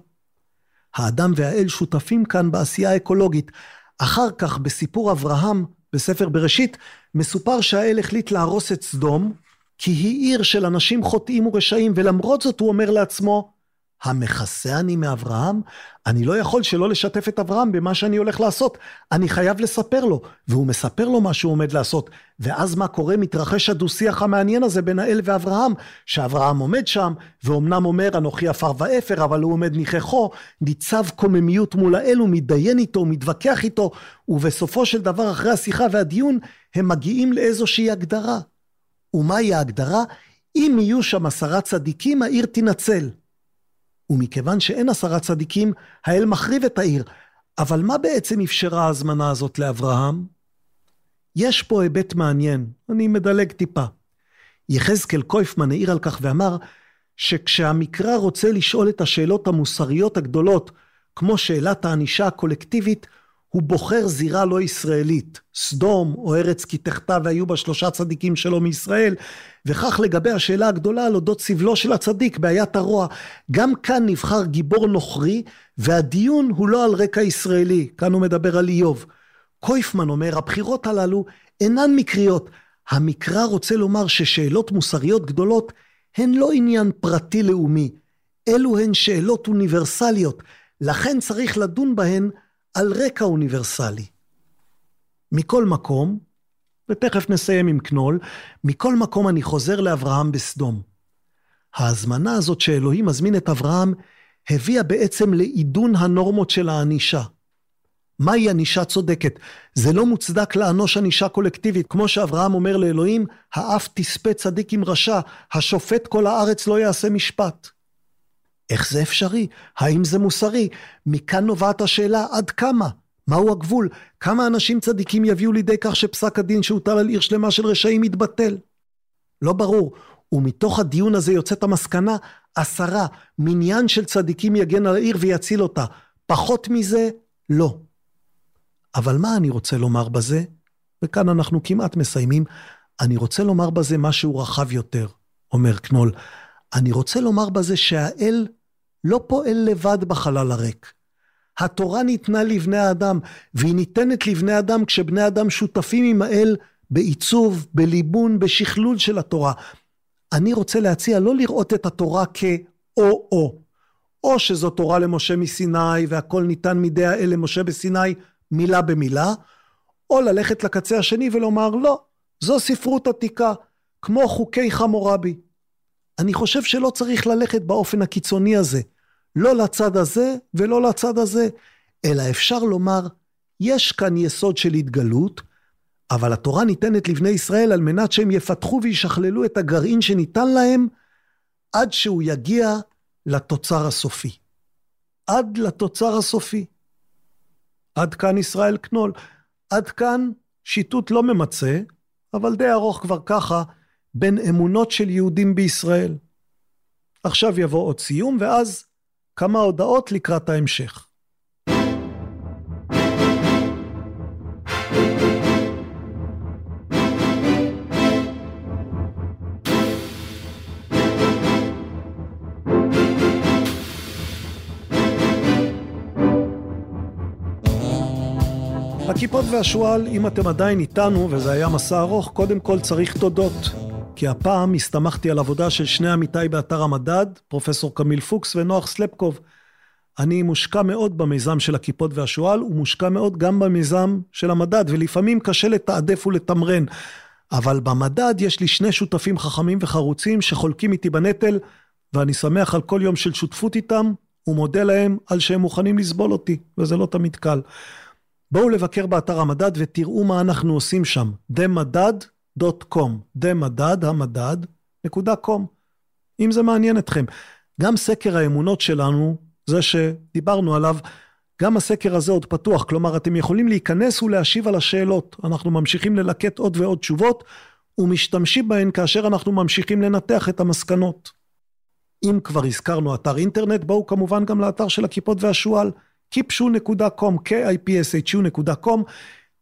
האדם והאל שותפים כאן בעשייה האקולוגית. אחר כך, בסיפור אברהם, בספר בראשית, מסופר שהאל החליט להרוס את סדום, כי היא עיר של אנשים חוטאים ורשעים, ולמרות זאת הוא אומר לעצמו, המכסה אני מאברהם? אני לא יכול שלא לשתף את אברהם במה שאני הולך לעשות. אני חייב לספר לו. והוא מספר לו מה שהוא עומד לעשות. ואז מה קורה? מתרחש הדו-שיח המעניין הזה בין האל ואברהם. שאברהם עומד שם, ואומנם אומר, אנוכי עפר ואפר, אבל הוא עומד ניחכו, ניצב קוממיות מול האל, הוא מתדיין איתו, הוא מתווכח איתו, ובסופו של דבר, אחרי השיחה והדיון, הם מגיעים לאיזושהי הגדרה. ומהי ההגדרה? אם יהיו שם עשרה צדיקים, העיר תנצל. ומכיוון שאין עשרה צדיקים, האל מחריב את העיר. אבל מה בעצם אפשרה ההזמנה הזאת לאברהם? יש פה היבט מעניין, אני מדלג טיפה. יחזקאל קויפמן העיר על כך ואמר שכשהמקרא רוצה לשאול את השאלות המוסריות הגדולות, כמו שאלת הענישה הקולקטיבית, הוא בוחר זירה לא ישראלית, סדום או ארץ כי תחתה והיו בה שלושה צדיקים שלו מישראל, וכך לגבי השאלה הגדולה על אודות סבלו של הצדיק, בעיית הרוע. גם כאן נבחר גיבור נוכרי, והדיון הוא לא על רקע ישראלי, כאן הוא מדבר על איוב. קויפמן אומר, הבחירות הללו אינן מקריות. המקרא רוצה לומר ששאלות מוסריות גדולות הן לא עניין פרטי לאומי, אלו הן שאלות אוניברסליות, לכן צריך לדון בהן על רקע אוניברסלי. מכל מקום, ותכף נסיים עם קנול, מכל מקום אני חוזר לאברהם בסדום. ההזמנה הזאת שאלוהים מזמין את אברהם, הביאה בעצם לעידון הנורמות של הענישה. מהי ענישה צודקת? זה לא מוצדק לענוש ענישה קולקטיבית, כמו שאברהם אומר לאלוהים, האף תספה צדיק עם רשע, השופט כל הארץ לא יעשה משפט. איך זה אפשרי? האם זה מוסרי? מכאן נובעת השאלה עד כמה? מהו הגבול? כמה אנשים צדיקים יביאו לידי כך שפסק הדין שהוטל על עיר שלמה של רשעים יתבטל? לא ברור. ומתוך הדיון הזה יוצאת המסקנה, עשרה, מניין של צדיקים יגן על העיר ויציל אותה. פחות מזה, לא. אבל מה אני רוצה לומר בזה? וכאן אנחנו כמעט מסיימים. אני רוצה לומר בזה משהו רחב יותר, אומר קנול. אני רוצה לומר בזה שהאל לא פועל לבד בחלל הריק. התורה ניתנה לבני האדם, והיא ניתנת לבני אדם כשבני אדם שותפים עם האל בעיצוב, בליבון, בשכלול של התורה. אני רוצה להציע לא לראות את התורה כאו-או. או שזו תורה למשה מסיני והכל ניתן מידי האל למשה בסיני מילה במילה, או ללכת לקצה השני ולומר לא, זו ספרות עתיקה, כמו חוקי חמורבי. אני חושב שלא צריך ללכת באופן הקיצוני הזה, לא לצד הזה ולא לצד הזה, אלא אפשר לומר, יש כאן יסוד של התגלות, אבל התורה ניתנת לבני ישראל על מנת שהם יפתחו וישכללו את הגרעין שניתן להם, עד שהוא יגיע לתוצר הסופי. עד לתוצר הסופי. עד כאן ישראל קנול. עד כאן שיטוט לא ממצה, אבל די ארוך כבר ככה, בין אמונות של יהודים בישראל. עכשיו יבוא עוד סיום, ואז כמה הודעות לקראת ההמשך. הכיפות והשועל, אם אתם עדיין איתנו, וזה היה מסע ארוך, קודם כל צריך תודות. כי הפעם הסתמכתי על עבודה של שני עמיתיי באתר המדד, פרופסור קמיל פוקס ונוח סלפקוב. אני מושקע מאוד במיזם של הכיפות והשועל, ומושקע מאוד גם במיזם של המדד, ולפעמים קשה לתעדף ולתמרן. אבל במדד יש לי שני שותפים חכמים וחרוצים שחולקים איתי בנטל, ואני שמח על כל יום של שותפות איתם, ומודה להם על שהם מוכנים לסבול אותי, וזה לא תמיד קל. בואו לבקר באתר המדד ותראו מה אנחנו עושים שם. מדד קום, דמדד, המדד, נקודה קום. אם זה מעניין אתכם. גם סקר האמונות שלנו, זה שדיברנו עליו, גם הסקר הזה עוד פתוח, כלומר אתם יכולים להיכנס ולהשיב על השאלות. אנחנו ממשיכים ללקט עוד ועוד תשובות, ומשתמשים בהן כאשר אנחנו ממשיכים לנתח את המסקנות. אם כבר הזכרנו אתר אינטרנט, בואו כמובן גם לאתר של הכיפות והשועל, kipshu.com, kipshu.com,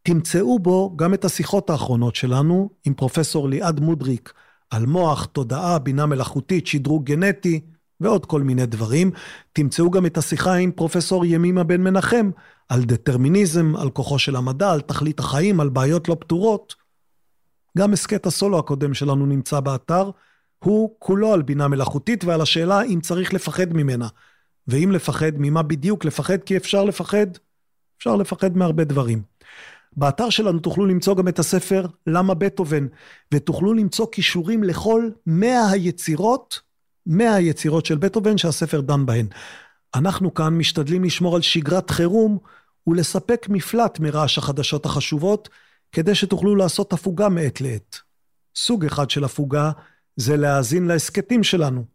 תמצאו בו גם את השיחות האחרונות שלנו עם פרופסור ליעד מודריק על מוח, תודעה, בינה מלאכותית, שדרוג גנטי ועוד כל מיני דברים. תמצאו גם את השיחה עם פרופסור ימימה בן מנחם על דטרמיניזם, על כוחו של המדע, על תכלית החיים, על בעיות לא פתורות. גם הסכת הסולו הקודם שלנו נמצא באתר, הוא כולו על בינה מלאכותית ועל השאלה אם צריך לפחד ממנה. ואם לפחד, ממה בדיוק לפחד? כי אפשר לפחד, אפשר לפחד מהרבה דברים. באתר שלנו תוכלו למצוא גם את הספר למה בטהובן, ותוכלו למצוא כישורים לכל 100 היצירות, 100 היצירות של בטהובן שהספר דן בהן. אנחנו כאן משתדלים לשמור על שגרת חירום ולספק מפלט מרעש החדשות החשובות, כדי שתוכלו לעשות הפוגה מעת לעת. סוג אחד של הפוגה זה להאזין להסכתים שלנו.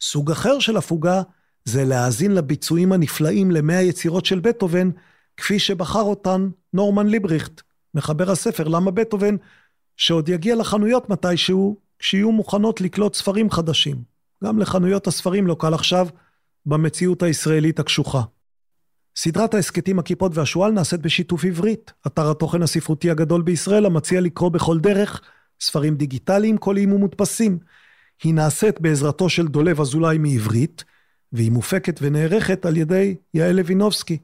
סוג אחר של הפוגה זה להאזין לביצועים הנפלאים למאה יצירות של בטהובן, כפי שבחר אותן נורמן ליבריכט, מחבר הספר למה בטהובן, שעוד יגיע לחנויות מתישהו, כשיהיו מוכנות לקלוט ספרים חדשים. גם לחנויות הספרים לא קל עכשיו, במציאות הישראלית הקשוחה. סדרת ההסכתים הכיפות והשועל נעשית בשיתוף עברית, אתר התוכן הספרותי הגדול בישראל המציע לקרוא בכל דרך ספרים דיגיטליים, קוליים ומודפסים. היא נעשית בעזרתו של דולב אזולאי מעברית, והיא מופקת ונערכת על ידי יעל לוינובסקי.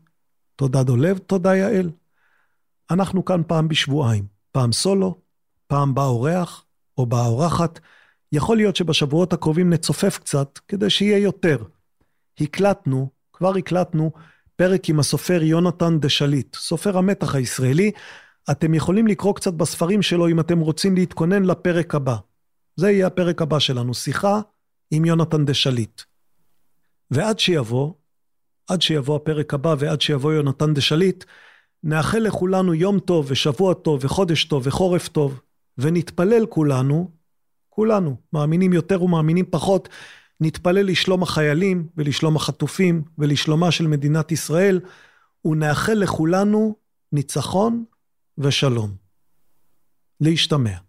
תודה דולב, תודה יעל. אנחנו כאן פעם בשבועיים, פעם סולו, פעם בא אורח או באה אורחת. יכול להיות שבשבועות הקרובים נצופף קצת כדי שיהיה יותר. הקלטנו, כבר הקלטנו, פרק עם הסופר יונתן דשליט, סופר המתח הישראלי. אתם יכולים לקרוא קצת בספרים שלו אם אתם רוצים להתכונן לפרק הבא. זה יהיה הפרק הבא שלנו, שיחה עם יונתן דשליט. ועד שיבוא, עד שיבוא הפרק הבא ועד שיבוא יונתן דשליט, נאחל לכולנו יום טוב ושבוע טוב וחודש טוב וחורף טוב, ונתפלל כולנו, כולנו, מאמינים יותר ומאמינים פחות, נתפלל לשלום החיילים ולשלום החטופים ולשלומה של מדינת ישראל, ונאחל לכולנו ניצחון ושלום. להשתמע.